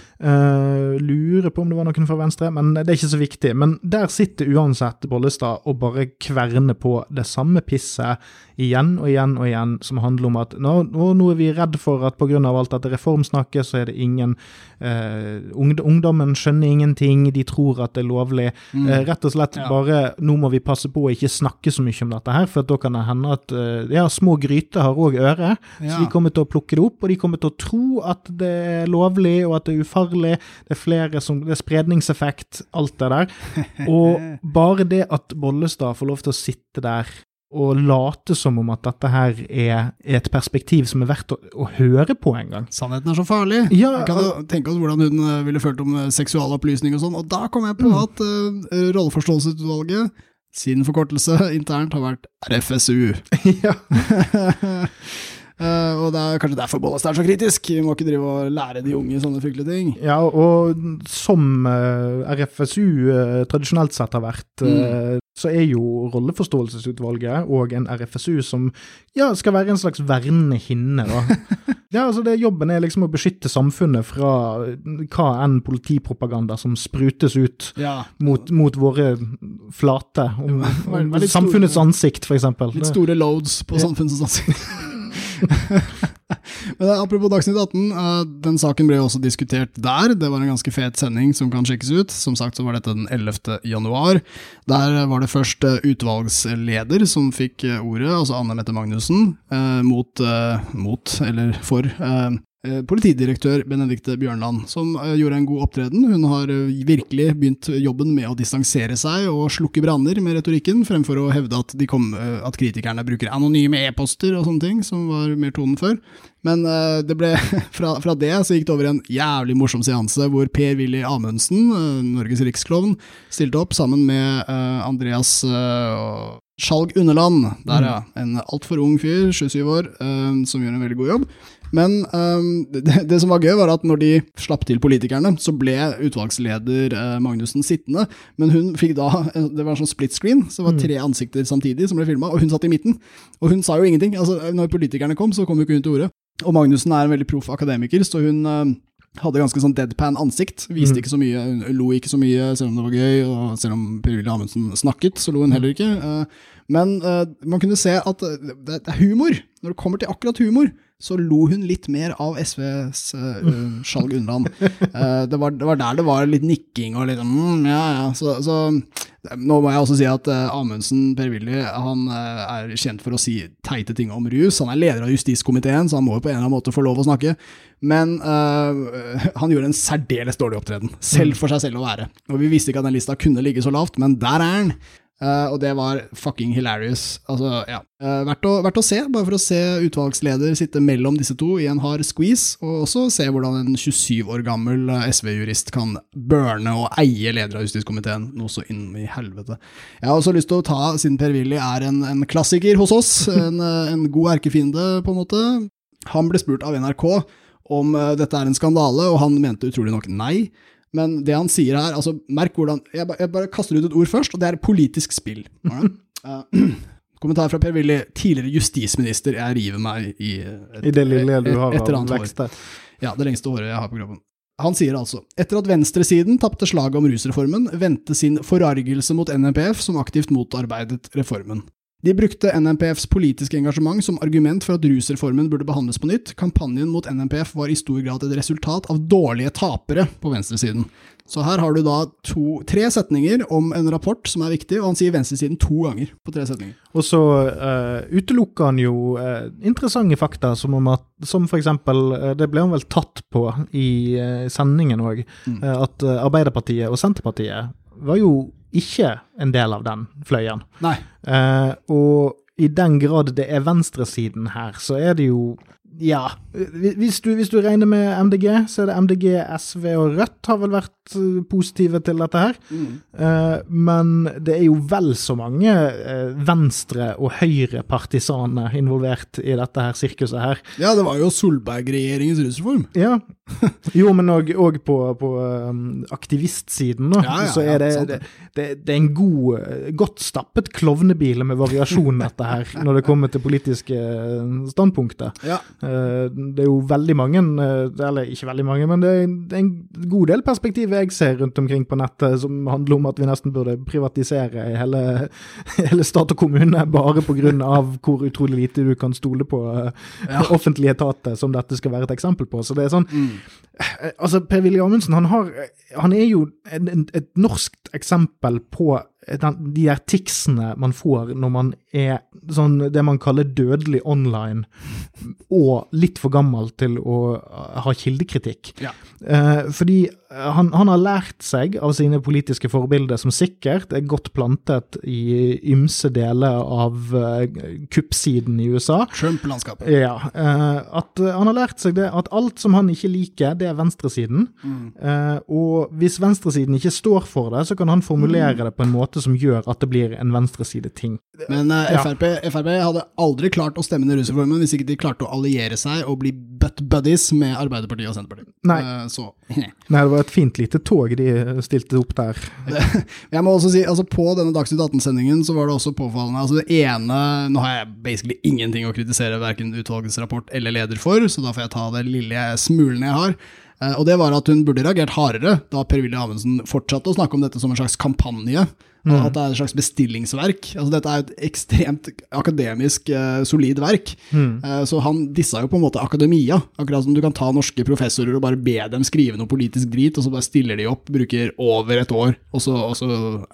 lurer på om det var noen fra Venstre, men det er ikke så viktig. Men der sitter uansett Bollestad og bare kverner på det samme pisset igjen og igjen og igjen, som handler om at nå, nå er vi redd for at pga. alt dette reformsnakket, så er det ingen eh, Ungdommen skjønner ingenting, de tror at det er lovlig. Eh, rett og slett Ja. bare nå må vi passe på å ikke snakke så mye om dette her, for da kan det hende at eh, ja, små gryter har òg øre. Ja. Så de kommer til å plukke det opp, og de kommer til å tro at det er lovlig, og at det er ufarlig. Det er flere som Det er spredningseffekt, alt det der. Og bare det at Bollestad får lov til å sitte der og late som om at dette her er et perspektiv som er verdt å, å høre på en gang. Sannheten er så farlig. Ja, Vi kan jo tenke oss hvordan hun eh, ville følt om eh, seksualopplysning og sånn, og da kom jeg på at uh, rolleforståelsesutvalget, sin forkortelse internt, har vært RFSU. ja. Eh, og det er kanskje derfor Bollestad er så kritisk. Vi må ikke drive og lære de unge sånne fryktelige ting. Ja, og som eh, RFSU eh, tradisjonelt sett har vært, mm. så er jo rolleforståelsesutvalget og en RFSU som ja, skal være en slags vernende hinne. Da. ja, altså det Jobben er liksom å beskytte samfunnet fra hva enn politipropaganda som sprutes ut Ja. mot, mot våre flate. Om, om samfunnets ansikt, for eksempel. Litt store loads på samfunnets ansikt. Men apropos Dagsnytt 18, uh, den saken ble jo også diskutert der. Det var en ganske fet sending som kan sjekkes ut. Som sagt så var dette den 11. januar. Der var det først uh, utvalgsleder som fikk ordet, altså Anne Mette Magnussen, mot, mot, eller for, Eh, politidirektør Benedicte Bjørnland, som eh, gjorde en god opptreden. Hun har eh, virkelig begynt jobben med å distansere seg og slukke branner med retorikken, fremfor å hevde at, kom, at kritikerne bruker anonyme e-poster og sånne ting, som var mer tonen før. Men det ble, fra, fra, det så gikk det over en jævlig morsom seanse hvor Per-Willy Amundsen, Norges riksklovn, stilte opp sammen med Andreas Skjalg Underland. Der, ja. En altfor ung fyr, 27 år, som gjør en veldig god jobb. Men um, det, det, som var gøy, var at når de slapp til politikerne, så ble utvalgsleder uh, Magnussen sittende. Men hun fikk da Det var en sånn split screen, så det var tre mm. ansikter samtidig som ble filma, og hun satt i midten. Og hun sa jo ingenting. Altså, når politikerne kom, så kom jo ikke hun til orde. Og Magnussen er en veldig proff akademiker, så hun uh, hadde ganske sånn deadpan ansikt. Viste mm. ikke så mye, hun lo ikke så mye selv om det var gøy, og selv om Per-Willy Amundsen snakket, så lo hun heller ikke. Uh, men man kunne se at det er humor. Når det kommer til akkurat humor, så lo hun litt mer av SVs uh, eh, Skjalg Undland. Uh, det, det, var der det var litt nikking og litt mm, ja, ja. Så, så, nå må jeg også si at uh, Amundsen, Per-Willy, han uh, er kjent for å si teite ting om rus. Han er leder av justiskomiteen, så han må jo på en eller annen måte få lov å snakke. Men han gjorde en særdeles dårlig opptreden, selv for seg selv å være. Og vi visste ikke at den lista kunne ligge så lavt, men der er han. Uh, og det var fucking hilarious. Altså, ja. Uh, verdt, å, verdt, å, se, bare for å se utvalgsleder sitte mellom disse to i en hard squeeze, og også se hvordan en 27 år gammel eh, SV-jurist kan burne og eie leder av justiskomiteen, noe så inn i helvete. Jeg har også lyst til å ta, siden Per-Willy er en, en, klassiker hos oss, en, en god erkefiende, på en måte Han ble spurt av NRK om dette er en skandale, og han mente utrolig nok nei. Men det han sier her altså Merk hvordan Jeg jeg bare kaster ut et ord først, og det er politisk spill. uh, kommentar fra Per-Willy, tidligere justisminister. Jeg river meg i et, I det lille du har av vekst der. Ja, det lengste håret jeg har på kroppen. Han sier altså etter at venstresiden tapte slaget om rusreformen, vendte sin forargelse mot NMPF som aktivt motarbeidet reformen. De brukte NMPFs politiske engasjement som argument for at rusreformen burde behandles på nytt. Kampanjen mot NMPF var i stor grad et resultat av dårlige tapere på venstresiden. Så her har du da to, tre setninger om en rapport som er viktig, og han sier venstresiden to ganger på tre setninger. Og så uh, utelukker han jo uh, interessante fakta, som om at som for eksempel, uh, det ble han vel tatt på i sendingen òg, mm. at Arbeiderpartiet og Senterpartiet var jo ikke en del av den fløyen. Nei. Eh, og i den grad det er venstresiden her, så er det jo ja. Hvis du, hvis du, regner med MDG, så er det MDG, SV og Rødt har vel vært eh, positive til dette her. Mm. Eh, men det er jo vel så mange eh, venstre- og høyrepartisaner involvert i dette her sirkuset her. Ja, det var jo Solberg-regjeringens rusreform. Ja. Jo, men òg på, på um, aktivistsiden, da, ja, ja, så er det, det, det, det, er en god, godt stappet klovnebil med variasjon, dette her, når det kommer til politiske standpunkter. Ja. Eh, det er jo veldig mange, eh, eller ikke veldig mange, men det er en god del perspektiv jeg ser rundt omkring på nettet som handler om at vi nesten burde privatisere hele, hele stat og kommune bare pga. hvor utrolig lite du kan stole på eh, offentlige etater, som dette skal være et eksempel på. Så det er sånn mm. Altså, Per-Willy Amundsen, han, har, han er jo en, et norskt eksempel på den, de der ticsene man får når man er sånn det man kaller dødelig online, og litt for gammel til å ha kildekritikk. Ja. Eh, fordi han, han, har lært seg av sine politiske forbilder, som sikkert er godt plantet i ymse deler av eh, kuppsiden i USA. Trump-landskapet. Ja. Eh, at uh, han har lært seg det at alt som han ikke liker, det er venstresiden. Mm. og hvis venstresiden ikke står for det, så kan han formulere mm. det på en måte som gjør at det blir en venstresideting. Men FRP, ja. FRP, hadde aldri klart å stemme ned rusreformen hvis ikke de klarte å alliere seg og bli butt buddies med Arbeiderpartiet og Senterpartiet. Nei. så. Nei, det var et fint lite tog de stilte opp der. Jeg må også si, altså På denne Dagsnytt 18-sendingen så var det også påfallende altså Det ene Nå har jeg basically ingenting å kritisere verken utvalgets rapport eller leder for, så da får jeg ta det lille smulene jeg har. Eh, og det var at hun burde reagert hardere da Per-Willy Amundsen fortsatte å snakke om dette som en slags kampanje At det er et slags bestillingsverk. Altså, dette er et ekstremt akademisk eh, solid verk. Eh, så han dissa jo på en måte akademia. Akkurat som du kan ta norske professorer og bare be dem skrive noe politisk drit, og så bare stiller de opp, bruker over et år, og så, og så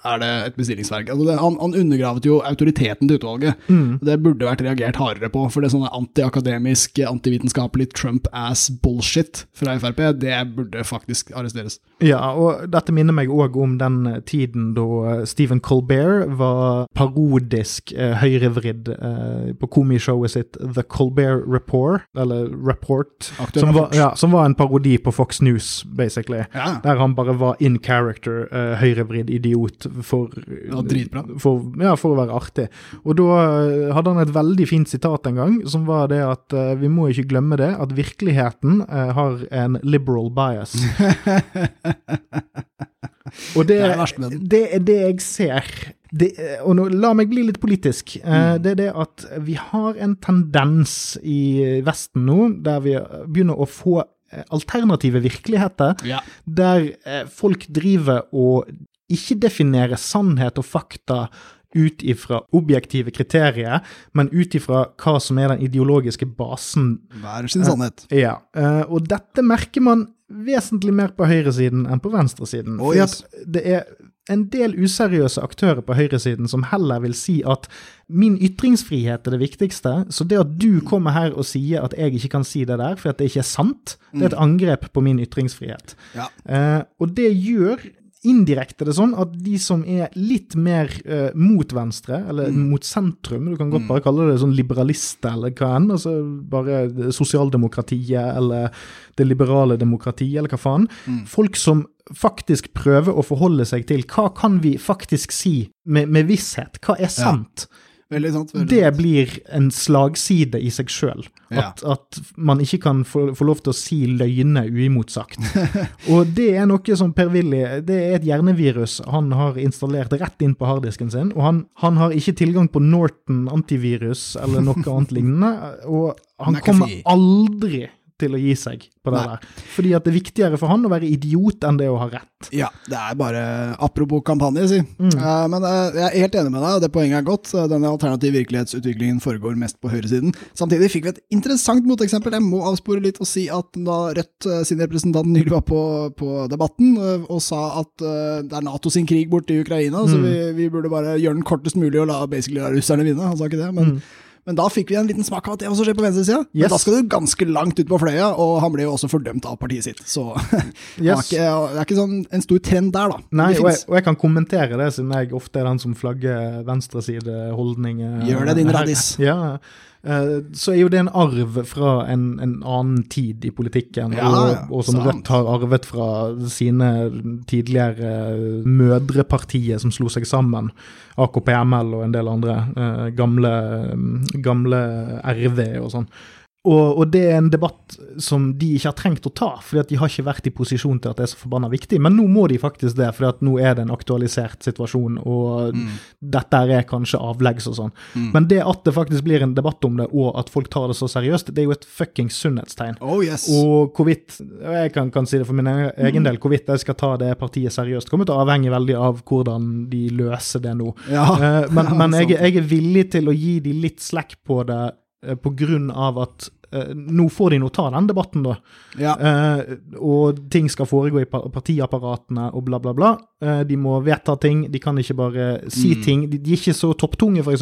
er det et bestillingsverk. Altså, det, han, han undergravet jo autoriteten til utvalget. Det burde vært reagert hardere på, for det sånne antiakademisk, antivitenskapelig Trump-ass bullshit fra Frp, det burde faktisk arresteres. Ja, og dette minner meg òg om den tiden da Stephen Colbert var parodisk eh, høyrevridd eh, på komishowet sitt The Colbert Report, eller Report, som var, ja, som var en parodi på Fox News, basically. Ja. Der han bare var in character, eh, høyrevridd idiot for, Ja. For, ja, for å være artig. Og da eh, hadde han et veldig fint sitat en gang, som var det at eh, vi må ikke glemme det, at virkeligheten eh, har en liberal bias. Og det, Det det er det jeg ser. Det, og nå, la meg bli litt politisk. Eh, Mm. Det er det at vi har en tendens i Vesten nå, der vi begynner å få eh, alternative virkeligheter, Ja. der eh, folk driver og ikke definerer sannhet og fakta ut ifra objektive kriterier, men ut ifra hva som er den ideologiske basen Hver sin sannhet. ja, og dette merker man vesentlig mer på høyresiden enn på venstresiden. Oh, yes. det er en del useriøse aktører på høyresiden som heller vil si at min ytringsfrihet er det viktigste, så det at du kommer her og sier at jeg ikke kan si det der, for at det ikke er sant, det er et angrep på min ytringsfrihet. Ja. Eh, og det gjør indirekte det sånn at de som er litt mer uh, mot venstre, eller mot sentrum, du kan godt bare kalle det sånn liberalister eller hva enn, altså bare sosialdemokratiet eller det liberale demokratiet eller hva faen. Folk som faktisk prøver å forholde seg til hva kan vi faktisk si med, med visshet, hva er sant? Veldig sant. Veldig Det sant. blir en slagside i seg sjøl. Ja. At, at man ikke kan få, få lov til å si løgner uimotsagt. og det er noe som Per-Willy Det er et hjernevirus han har installert rett inn på harddisken sin. Og han, han har ikke tilgang på Norton antivirus eller noe annet lignende. Og han kommer aldri til å gi seg på det Nei. der. Fordi at det er viktigere for han å være idiot enn det å ha rett. Ja, det er bare apropos kampanje, si. Mm. Uh, men uh, jeg er helt enig med deg, og det poenget er godt. Eh, Denne alternative virkelighetsutviklingen foregår mest på høyresiden. Samtidig fikk vi et interessant moteksempel. Jeg må avspore litt og si at da Rødt sin representant nylig var på, på Debatten og sa at det er Nato sin krig borte i Ukraina, så Mm. vi, vi burde bare gjøre den kortest mulig og la, basically la russerne vinne. Han sa ikke det, men Men da fikk vi en liten smak av at det også skjer på venstresida. Men Mm. Da skal du ganske langt ut på fløya, og han ble jo også fordømt av partiet sitt. Så det, er ikke, det er ikke sånn en stor trend der, da. Nei, og jeg, og jeg kan kommentere det, siden jeg ofte er den som flagger venstresideholdninger. Gjør det, din radis. Ja, så er jo det en arv fra en, en annen tid i politikken, Ja, og, og som sant. Rødt har arvet fra sine tidligere mødrepartier som slo seg sammen. AKP-ML og en del andre eh, gamle, gamle RV og sånn. Og, og det er en debatt som de ikke har trengt å ta, fordi at de har ikke vært i posisjon til at det er så forbanna viktig. Men nå må de faktisk det, fordi at nå er det en aktualisert situasjon, og dette er kanskje avleggs og sånn. Men det at det faktisk blir en debatt om det, og at folk tar det så seriøst, det er jo et fuckings sunnhetstegn. Oh yes. Og hvorvidt jeg kan, kan si det for min egen egen del, hvorvidt jeg skal ta det partiet seriøst, kommer til å avhenge veldig av hvordan de løser det nå. Ja, Eh, men men jeg, jeg er villig til å gi de litt slack på det, eh, på grunn av at nå får de nå ta den debatten, da. ja. Eh, og ting skal foregå i partiapparatene og bla, bla, bla. Eh, de må vedta ting, de kan ikke bare si Mm. ting. De, er ikke så topptunge, f.eks.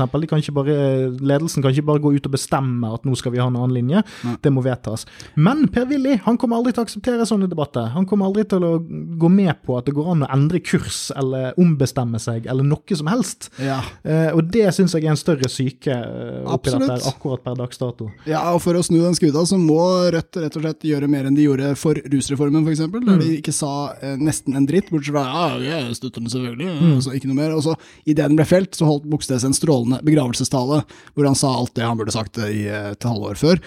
Ledelsen kan ikke bare gå ut og bestemme at nå skal vi ha en annen linje. Nei. Det må vedtas. Men Per-Willy han kommer aldri til å akseptere sånne debatter. Han kommer aldri til å gå med på at det går an å endre kurs eller ombestemme seg eller noe som helst. ja. Eh, og det syns jeg er en større syke eh, oppi Absolutt. dette akkurat per dags dato. Ja, og for å snu den skuta, så må Rødt rett og slett gjøre mer enn de gjorde for rusreformen, f.eks., der Mm. de ikke sa eh, nesten en dritt, bortsett fra ja, jeg støtter den selvfølgelig, Mm. og så ikke noe mer. Og så, idet den ble felt, så holdt Bogstad en strålende begravelsestale, hvor han sa alt det han burde sagt eh, i et halvår før.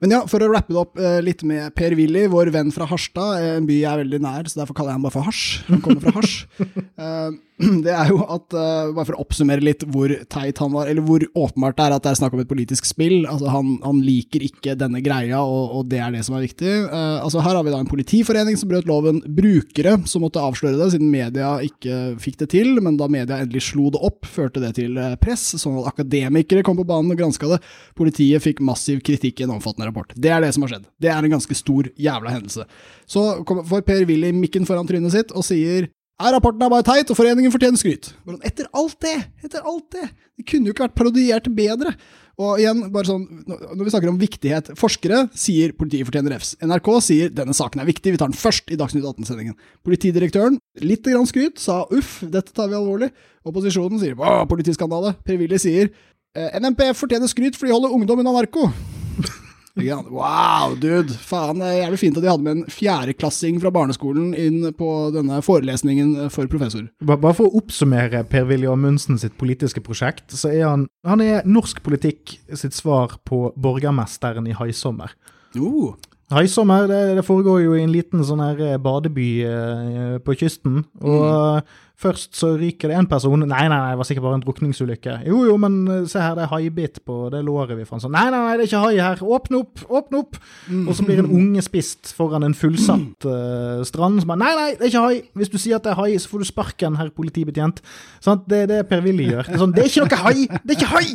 Men ja, for å rappe det opp eh, litt med Per-Willy, vår venn fra Harstad, eh, en by jeg er veldig nær, så derfor kaller jeg ham bare for Hasj. Han kommer fra Hasj. Eh, det er jo at, uh, bare for å oppsummere litt hvor teit han var, eller hvor åpenbart det er at det er snakk om et politisk spill. Altså, han, han liker ikke denne greia, og, og, det er det som er viktig. Uh, altså, her har vi da en politiforening som brøt loven, brukere som måtte avsløre det, siden media ikke fikk det til, men da media endelig slo det opp, førte det til press, sånn at akademikere kom på banen og granska det. Politiet fikk massiv kritikk i en omfattende rapport. Det er det som har skjedd. Det er en ganske stor jævla hendelse. Så får Per-Willy mikken foran trynet sitt og sier er rapporten er bare teit, og foreningen fortjener skryt. Etter alt det! Etter alt det! Det kunne jo ikke vært parodiert bedre. Og igjen, bare sånn, når vi snakker om viktighet Forskere sier politiet fortjener refs. NRK sier denne saken er viktig, vi tar den først i Dagsnytt 18-sendingen. Politidirektøren, litt grann skryt, sa uff, dette tar vi alvorlig. Opposisjonen sier politiskandale. Per-Willy sier eh, NMPF fortjener skryt for de holder ungdom unna narko. Wow, dude! Faen, det er jævlig fint at de hadde med en fjerdeklassing fra barneskolen inn på denne forelesningen for professor. Bare for å oppsummere Per-Willy Amundsen sitt politiske prosjekt, så er han, han er norsk politikk sitt svar på borgermesteren i Haisommer. Uh. Haisommer det, det, foregår jo i en liten sånn her eh, badeby eh, på kysten. og mm. Først så ryker det en person. Nei, nei, nei, det var sikkert bare en drukningsulykke. Jo, jo, men eh, se her, det er haibit på det låret vi fant. Sånn, nei, nei, nei, det er ikke hai her. Åpne opp, åpne opp! Mm. Og så blir en unge spist foran en fullsatt uh, strand. Som bare, nei, nei, det er ikke hai! Hvis du sier at det er hai, så får du sparken, herr politibetjent. Sånn, det er det Per-Willy gjør. Det er, sånn, det er ikke noe hai! Det er ikke hai!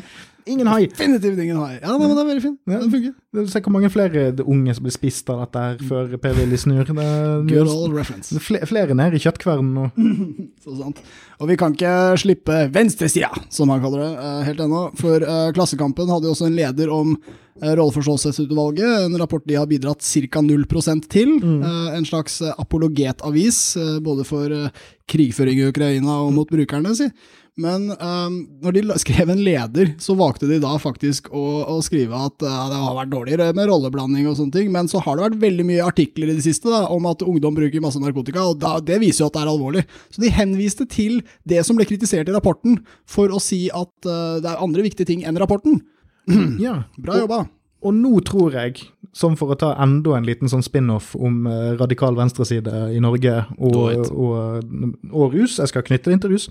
Ingen hai. Definitivt ingen hai. Ja, men det er veldig fint. Ja. Den funker. Se hvor mange flere unge som blir spist av dette her før Per-Willy snur. Det, Good old reference. Flere, flere nede i kjøttkvernen nå. Og vi kan ikke slippe venstresida, som han kaller det, eh, helt ennå. For uh, Klassekampen hadde jo også en leder om uh, rolleforståelsesutvalget, en rapport de har bidratt ca. 0 til. Mm. En slags apologetavis, både for krigføring i Ukraina og mot brukerne, si. Men um, når de skrev en leder, så valgte de da faktisk å, å skrive at uh, det har vært dårligere med rolleblanding og sånne ting, men så har det vært veldig mye artikler i det siste da, om at ungdom bruker masse narkotika, og da, det viser jo at det er alvorlig. Så de henviste til det som ble kritisert i rapporten, for å si at uh, det er andre viktige ting enn rapporten. ja, Bra jobba. Og nå tror jeg, som for å ta enda en liten sånn spin-off om uh, radikal venstreside i Norge og, og, og, rus Jeg skal knytte det inn til rus.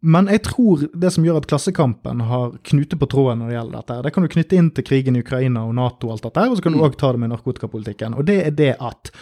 Men jeg tror det som gjør at Klassekampen har knute på tråden når det gjelder dette, det kan du knytte inn til krigen i Ukraina og Nato og alt dette, og så kan du òg mm. ta det med narkotikapolitikken. Og det er det at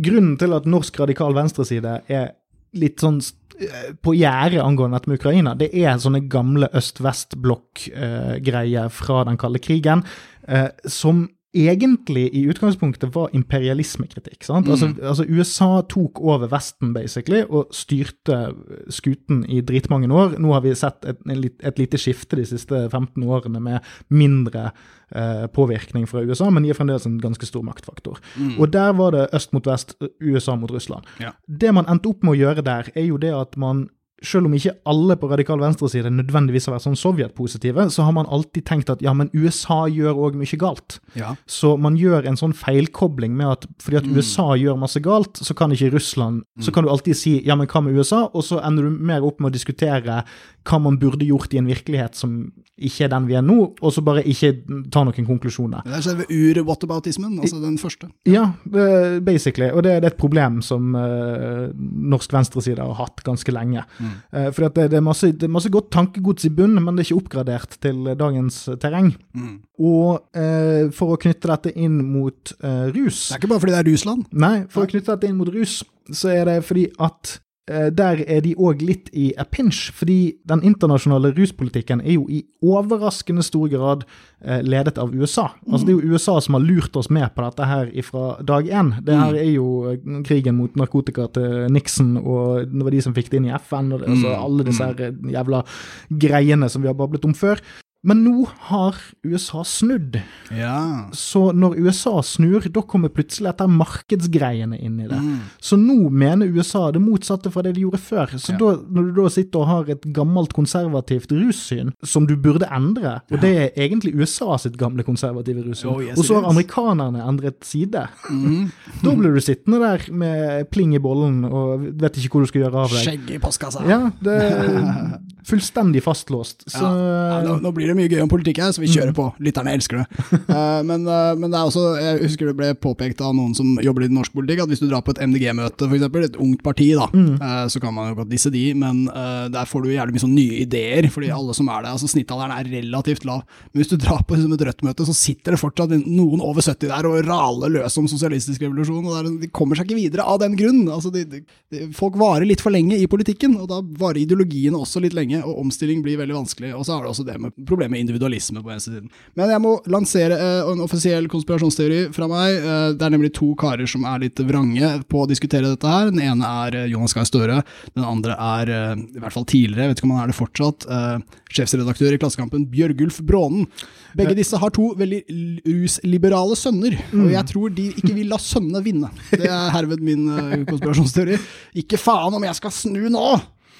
grunnen til at norsk radikal venstreside er litt sånn Eh, på gjerdet angående dette med Ukraina, det er sånne gamle øst-vest-blokk-greier eh, fra den kalde krigen, eh, som egentlig i utgangspunktet var imperialismekritikk. sant? Mm. Altså, altså, USA tok over Vesten, basically, og styrte skuten i dritmange år. Nå har vi sett et, et lite skifte de siste 15 årene med mindre eh, påvirkning fra USA, men de er fremdeles en ganske stor maktfaktor. Mm. Og der var det øst mot vest, USA mot Russland. Ja. Det man endte opp med å gjøre der, er jo det at man selv om ikke alle på radikal venstreside nødvendigvis har vært sånn sovjetpositive, så har man alltid tenkt at ja, men USA gjør òg mye galt. Ja. Så man gjør en sånn feilkobling med at fordi at mm. USA gjør masse galt, så kan ikke Russland mm. Så kan du alltid si ja, men hva med USA? Og så ender du mer opp med å diskutere hva man burde gjort i en virkelighet som ikke er den vi er nå, og så bare ikke ta noen konklusjoner. Det er selve ur-whataboutismen, altså den første. Ja, basically. Og det, det er et problem som uh, norsk venstreside har hatt ganske lenge. Mm. Uh, fordi det, det, er masse, det, er masse, godt tankegods i bunn, men det er ikke oppgradert til dagens terreng. Mm. Og uh, for å knytte dette inn mot rus Det er ikke bare fordi det er Russland? Nei, for Nei. å knytte dette inn mot rus, så er det fordi at Eh, der er de òg litt i a pinch, fordi den internasjonale ruspolitikken er jo i overraskende stor grad eh, ledet av USA. Altså Det er jo USA som har lurt oss med på dette her fra dag én. Det her er jo eh, krigen mot narkotika til Nixon, og det var de som fikk det inn i FN, og det, altså alle disse her jævla greiene som vi har bablet om før. Men nå har USA snudd. Ja. Så når USA snur, da kommer plutselig dette markedsgreiene inn i det. Mm. Så nå mener USA det motsatte fra det de gjorde før. Så ja. da, når du da sitter og har et gammelt konservativt russyn som du burde endre, og ja. det er egentlig USA sitt gamle konservative russyn, oh, yes, og så har amerikanerne endret side, mm. da blir du sittende der med pling i bollen og vet ikke hvor du skal gjøre av deg. Skjegg i postkassa. Ja, det er fullstendig fastlåst. Så nå, nå blir krangler mye gøy om politikk her, så vi kjører på. Lytterne elsker det. Uh, men, uh, men, det er også, jeg husker det ble påpekt av noen som jobber i norsk politikk, at hvis du drar på et MDG-møte, f.eks., et ungt parti, da, mm. uh, så kan man jo godt disse de, men der får du jævlig mye sånn nye ideer, fordi alle som er der, altså snittalderen er relativt lav. Men hvis du drar på liksom, et Rødt-møte, så sitter det fortsatt noen over 70 der og raler løs om sosialistisk revolusjon, og der, de kommer seg ikke videre av den grunn. Altså, de, de, folk varer litt for lenge i politikken, og da varer ideologiene også litt lenge, og omstilling blir veldig vanskelig. Og så er det også det med problemet med individualisme på eneste siden. Men jeg må lansere uh, en offisiell konspirasjonsteori fra meg. Uh, det er nemlig to karer som er litt vrange på å diskutere dette her. Den ene er uh, Jonas Gahr Støre. Den andre er, i hvert fall tidligere, jeg vet ikke om han er det fortsatt, sjefsredaktør i Klassekampen Bjørgulf Brånen. Begge disse har to veldig rusliberale sønner, og jeg tror de ikke vil la sønnene vinne. Det er herved min konspirasjonsteori. Ikke faen om jeg skal snu nå!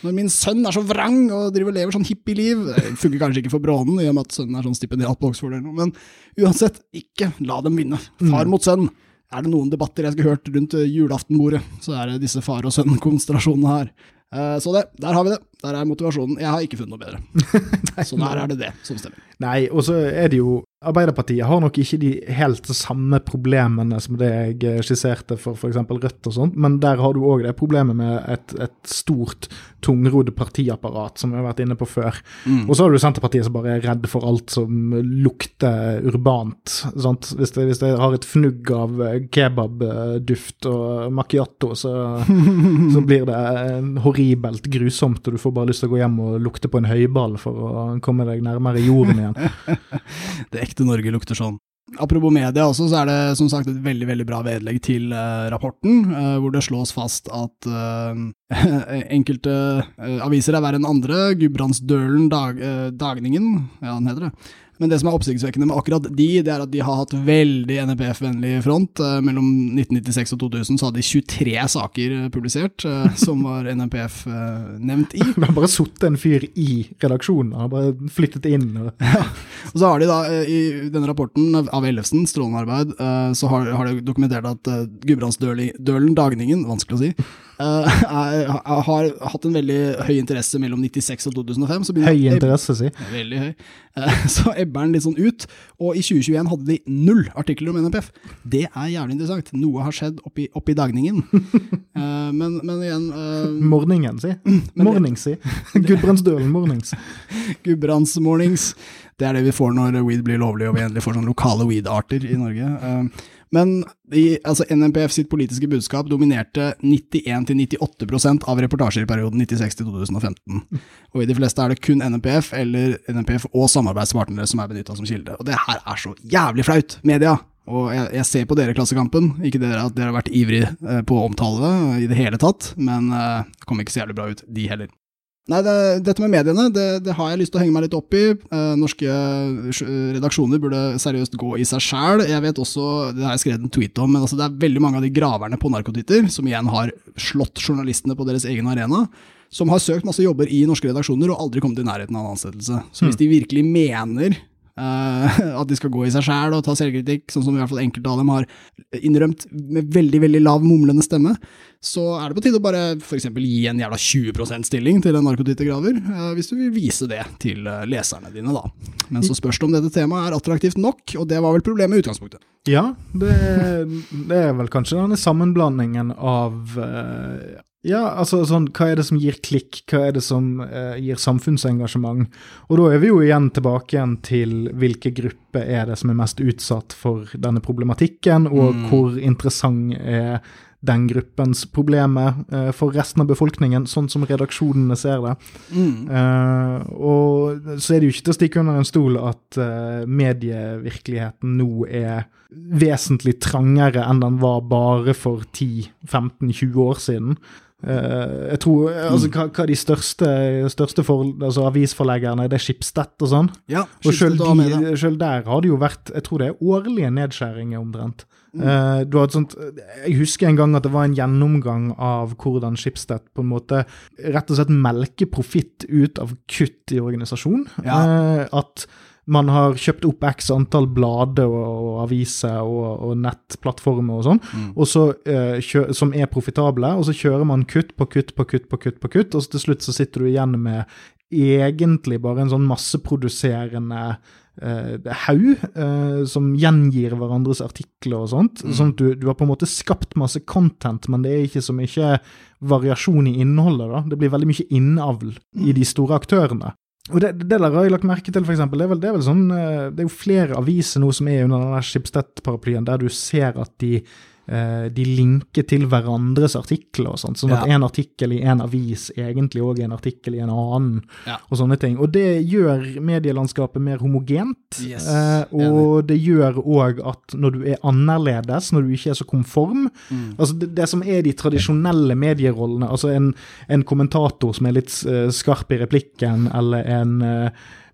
Når min sønn er så vrang og driver og lever sånn hippieliv Det funker kanskje ikke for Brånen, i og med at sønnen er sånn stipendiat på Oxford eller noe, men uansett, ikke la dem vinne. Far mm. mot sønn. Er det noen debatter jeg skulle hørt rundt julaftenbordet, så er det disse far og sønn-konsentrasjonene her. Eh, så det, der har vi det. Der er motivasjonen. Jeg har ikke funnet noe bedre. så der er det det som stemmer. Nei, og så er det jo Arbeiderpartiet har nok ikke de helt samme problemene som det jeg eh, skisserte for f.eks. Rødt og sånt, men der har du òg det problemet med et, et stort, tungrodd partiapparat, som vi har vært inne på før. Mm. Og så har du Senterpartiet som bare er redd for alt som lukter urbant. Hvis, det, hvis det har et fnugg av eh, kebabduft og macchiato, så, så blir det horribelt grusomt, og du får bare lyst til å gå hjem og lukte på en høyball for å komme deg nærmere jorden igjen. det ekte Norge lukter sånn. Apropos media også, så er det som sagt et veldig veldig bra vedlegg til eh, rapporten, eh, hvor det slås fast at eh, enkelte aviser er verre enn andre. Gudbrandsdølen dag, Dagningen, ja den heter det, men det som er oppsiktsvekkende med akkurat de, det er at de har hatt veldig NPF-vennlig front. Eh, mellom 1996 og 2000 så hadde de 23 saker eh, publisert eh, som var NPF nevnt i. Det har bare sittet en fyr i redaksjonen, har bare flyttet inn. Og... Ja. og så har de da, i denne rapporten av Ellefsen, strålende arbeid, så har, har de dokumentert at Gudbrandsdølen Dagningen, vanskelig å si, er, har hatt en veldig høy interesse mellom 96 og 2005. høy interesse, si. Veldig høy. Så ebber den litt sånn ut, og i 2021 hadde de null artikler om NPF. Det er jævlig interessant. Noe har skjedd oppi, oppi dagningen. uh, men, men, igjen Morningen, si. Mornings, si. Gudbrandsdølen mornings. Gudbrandsmornings. Det er det vi får når weed blir lovlig og vi endelig får sånne lokale weed-arter i Norge. Men i, altså NMPF sitt politiske budskap dominerte 91-98% av reportasjer i perioden 96-2015. Og i de fleste er det kun NMPF eller NMPF og samarbeidspartnere som er benytta som kilde. Og det her er så jævlig flaut, media! Og jeg, jeg ser på dere Klassekampen, ikke dere at dere har vært ivrige eh, på å omtale det i det hele tatt, men eh, det kommer ikke så jævlig bra ut, de heller. Nei, det, dette med mediene det, det, har jeg lyst til å henge meg litt opp i. Eh, norske redaksjoner burde seriøst gå i seg sjæl. Jeg vet også, det har jeg skrevet en tweet om, men altså det er veldig mange av de graverne på narkotitter som igjen har slått journalistene på deres egen arena. Som har søkt masse jobber i norske redaksjoner og aldri kommet i nærheten av en ansettelse. Så hvis hmm. de virkelig mener at de skal gå i seg sjæl og ta selvkritikk, sånn som i hvert fall enkelte av dem har innrømt med veldig veldig lav mumlende stemme, så er det på tide å bare f.eks. gi en jævla 20 %-stilling til en narkotittergraver, eh, hvis du vil vise det til eh, leserne dine, da. Men så spørs det om dette temaet er attraktivt nok, og det var vel problemet i utgangspunktet. Ja, det, det er vel kanskje denne sammenblandingen av ja, altså sånn, hva er det som gir klikk, hva er det som eh, gir samfunnsengasjement? Og da er vi jo igjen tilbake igjen til hvilke grupper er det som er mest utsatt for denne problematikken, og mm. hvor interessant er den gruppens problemer eh, for resten av befolkningen, sånn som redaksjonene ser det. Mm. Eh, og så er det jo ikke til å stikke under en stol at uh, medievirkeligheten nå er vesentlig trangere enn den var bare for 10-15-20 år siden. Uh, jeg tror, altså mm. hva, hva de største, største for, altså avisforleggerne, det er Schibsted og sånn. Ja, og selv, de, selv, der har det jo vært jeg tror det er årlige nedskjæringer omtrent. Mm. Uh, du har et sånt, jeg husker en gang at det var en gjennomgang av hvordan Schibsted på en måte rett og slett melker profitt ut av kutt i organisasjon. Ja. Uh, at man har kjøpt opp x antall blader og, og aviser og, og, nettplattformer og sånn, mm. og så, uh, som er profitable, og så kjører man kutt på kutt på kutt på kutt, på kutt, og så til slutt så sitter du igjen med egentlig bare en sånn masseproduserende eh, haug eh, som gjengir hverandres artikler og sånt. Mm. Sånn at du, du har på en måte skapt masse content, men det er ikke så mye variasjon i innholdet. da. Det blir veldig mye innavl i de store aktørene. Og det, det der har jeg lagt merke til, eksempel. Det er, vel, det er vel sånn eh, Det er jo flere aviser nå som er under den der Schibsted-paraplyen, der du ser at de de linker til hverandres artikler og sånt, sånn at Ja. en artikkel i en avis egentlig òg er en artikkel i en annen, Ja. og sånne ting. Og det gjør medielandskapet mer homogent, Yes, eh, og det gjør òg at når du er annerledes, når du ikke er så konform Mm. Altså det, det som er de tradisjonelle medierollene, altså en, en kommentator som er litt eh, skarp i replikken, eller en eh,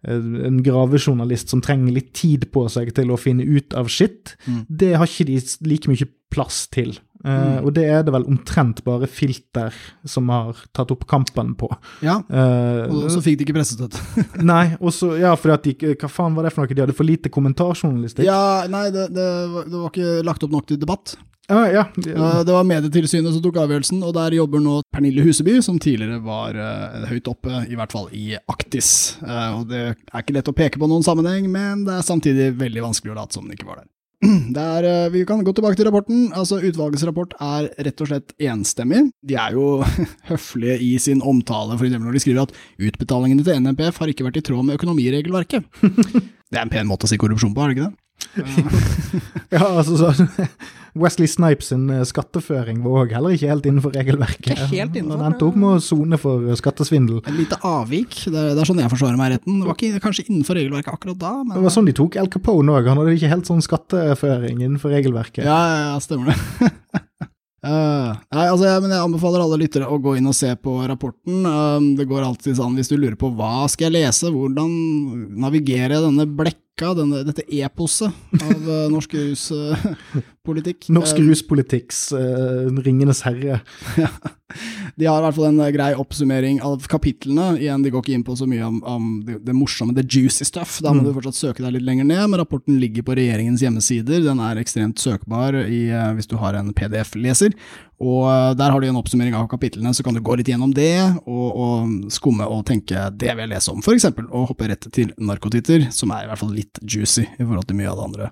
en gravejournalist som trenger litt tid på seg til å finne ut av shit, Mm. det har ikke de like mye plass til. Eh, Og det er det vel omtrent bare Filter som har tatt opp kampen på. Ja, uh, og så fikk de ikke pressestøtte. nei, og så, ja, fordi de Hva faen var det for noe? De hadde for lite kommentarjournalistikk? Ja, nei, det, det, var, det var ikke lagt opp nok til debatt. Ah, ja. Eh, Det var Medietilsynet som tok avgjørelsen, og der jobber nå Pernille Huseby, som tidligere var uh, høyt oppe, i hvert fall i Aktis. Uh, og Det er ikke lett å peke på noen sammenheng, men det er samtidig veldig vanskelig å late som den ikke var der. Er, eh, vi kan gå tilbake til rapporten. Altså, Utvalgets rapport er rett og slett enstemmig. De er jo høflige i sin omtale, f.eks. når de skriver at utbetalingene til NMPF har ikke vært i tråd med økonomiregelverket. Det er en pen måte å si korrupsjon på, er det ikke det? ja, altså så, Wesley Snipes sin eh, skatteføring var òg heller ikke helt innenfor regelverket. Ikke helt innenfor, Han endte opp med å sone for eh, skattesvindel. Et lite avvik, det er, det er sånn jeg forsvarer meg i retten. Det var ikke kanskje innenfor regelverket akkurat da, men Det var sånn de tok Al Capone òg. Han hadde ikke helt sånn skatteføring innenfor regelverket. Ja, ja, ja, stemmer det. Eh, nei, altså, jeg, men jeg anbefaler alle lyttere å gå inn og se på rapporten. Um, det går alltid sånn hvis du lurer på hva skal jeg lese, hvordan navigere denne blekka, denne, dette eposet av uh, norsk ruspolitikk. Norsk ruspolitikks uh, Ringenes herre. De har i hvert fall en eh, grei oppsummering av kapitlene. Igjen, De går ikke inn på så mye om, om det, det morsomme, the juicy stuff. Da må Mm. du fortsatt søke deg litt lenger ned, men rapporten ligger på regjeringens hjemmesider. Den er ekstremt søkbar i, eh, hvis du har en PDF-leser. Og eh, Der har du en oppsummering av kapitlene, så kan du gå litt gjennom det, og, og skumme og tenke det vil jeg lese om. Eksempel å hoppe rett til narkotitter, som er i hvert fall litt juicy i forhold til mye av det andre.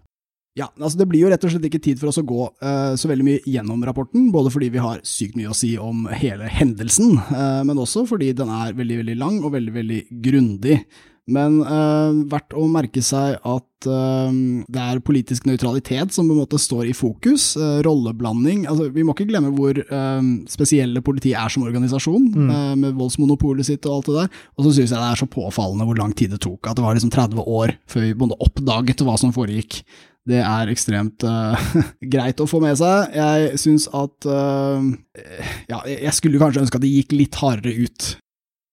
Ja, altså Det blir jo rett og slett ikke tid for oss å gå uh, så veldig mye gjennom rapporten, både fordi vi har sykt mye å si om hele hendelsen, uh, men også fordi den er veldig veldig lang og veldig veldig grundig. Men eh, verdt å merke seg at eh, det er politisk nøytralitet som på en måte står i fokus. eh, rolleblanding. altså Vi må ikke glemme hvor eh, spesielle politiet er som organisasjon, eh, med voldsmonopolet sitt og alt det der. Og så syns jeg det er så påfallende hvor lang tid det tok. At det var liksom 30 år før vi både oppdaget hva som foregikk. Det er ekstremt uh, greit å få med seg. Jeg syns at uh, Ja, jeg skulle kanskje ønske at det gikk litt hardere ut.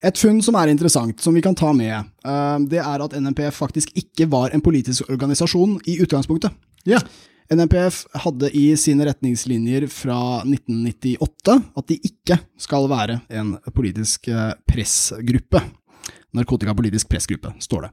Et funn som er interessant, som vi kan ta med, eh, det er at NMPF faktisk ikke var en politisk organisasjon i utgangspunktet. Ja. NMPF hadde i sine retningslinjer fra 1998 at de ikke skal være en politisk eh, pressgruppe. Narkotikapolitisk pressgruppe, står det.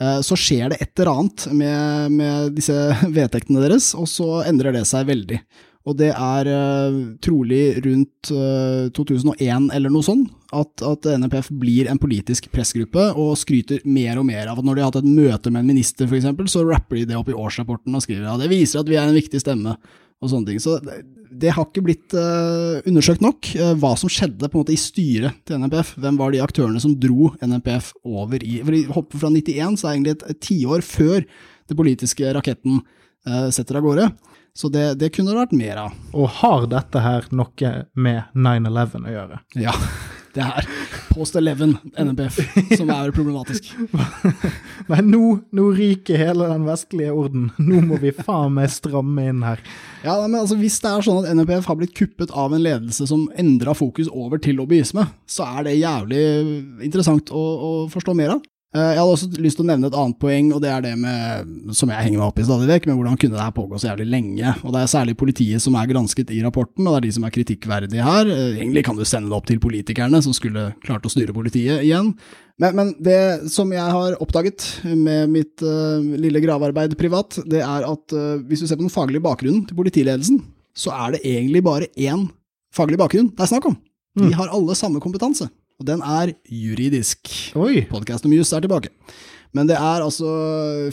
Eh, Så skjer det et eller annet med, med disse vedtektene deres, og så endrer det seg veldig. Og det er uh, trolig rundt uh, 2001 eller noe sånt at, at NPF blir en politisk pressgruppe og skryter mer og mer av at når de har hatt et møte med en minister f.eks., så rapper de det opp i årsrapporten og skriver at det viser at vi er en viktig stemme og sånne ting. Så det, det har ikke blitt uh, undersøkt nok eh, hva som skjedde på en måte i styret til NPF. Hvem var de aktørene som dro NPF over i For de hopper fra 91, så er det egentlig et, tiår før det politiske raketten eh, setter av gårde. Så det, det kunne det vært mer av. Og har dette her noe med 9-11 å gjøre? Ja, det er Post 11 NMPF, som er problematisk. Nei, nå, nå ryker hele den vestlige orden. Nå må vi faen meg stramme inn her. Ja, men altså Hvis det er sånn at NMPF har blitt kuppet av en ledelse som endra fokus over til lobbyisme, så er det jævlig interessant å, å forstå mer av. Eh, Jeg hadde også lyst til å nevne et annet poeng, og det er det med, som jeg henger meg opp i stadig vekk, med hvordan kunne det her pågå så jævlig lenge. Og Det er særlig politiet som er gransket i rapporten, og det er de som er kritikkverdige her. Eh, Egentlig kan du sende det opp til politikerne, som skulle klart å styre politiet igjen. Men, men det som jeg har oppdaget med mitt uh, lille gravearbeid privat, det er at uh, hvis du ser på den faglige bakgrunnen til politiledelsen, så er det egentlig bare én faglig bakgrunn det er snakk om. De har alle samme kompetanse. Og den er juridisk. Podkast om jus er tilbake. Men det er altså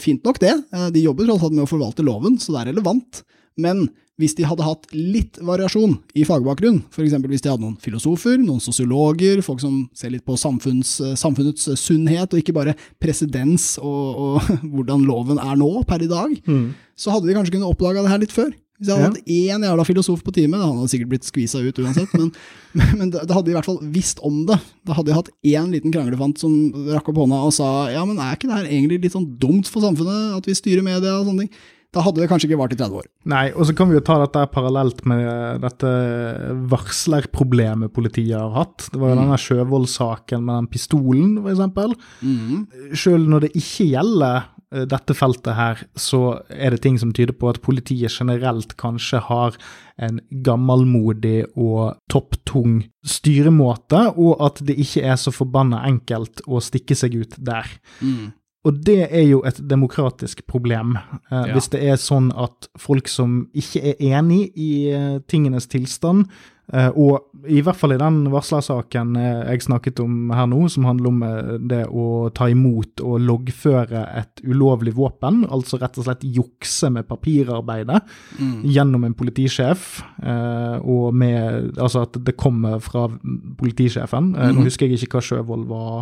fint nok, det. Eh, De jobber tross alt med å forvalte loven, så det er relevant. Men hvis de hadde hatt litt variasjon i fagbakgrunn, f.eks. hvis de hadde noen filosofer, noen sosiologer, folk som ser litt på samfunns, samfunnets sunnhet, og ikke bare presedens og, og hvordan loven er nå, per i dag, så hadde de kanskje kunnet oppdaga det her litt før. Hvis jeg hadde Ja. hatt én jævla filosof på teamet, han hadde sikkert blitt skvisa ut uansett, men, men da det hadde i hvert fall visst om det. Da hadde jeg hatt én liten kranglefant som rakk opp hånda og sa ja, men er ikke det her egentlig litt sånn dumt for samfunnet at vi styrer media og sånne ting? Da hadde det kanskje ikke vart i 30 år. Nei, og så kan vi jo ta dette parallelt med dette varslerproblemet politiet har hatt. Det var jo denne Sjøvold-saken med den pistolen, for eksempel. Selv når det ikke gjelder dette feltet her, så er det ting som tyder på at politiet generelt kanskje har en gammelmodig og topptung styremåte, og at det ikke er så forbanna enkelt å stikke seg ut der. Og det er jo et demokratisk problem. Eh, Ja. Hvis det er sånn at folk som ikke er enig i eh, tingenes tilstand, eh, og i hvert fall i den varslersaken eh, jeg snakket om her nå, som handler om eh, det å ta imot og loggføre et ulovlig våpen, altså rett og slett jukse med papirarbeidet gjennom en politisjef, eh, og med Altså at det kommer fra politisjefen. Mm. Nå husker jeg ikke hva Sjøvold var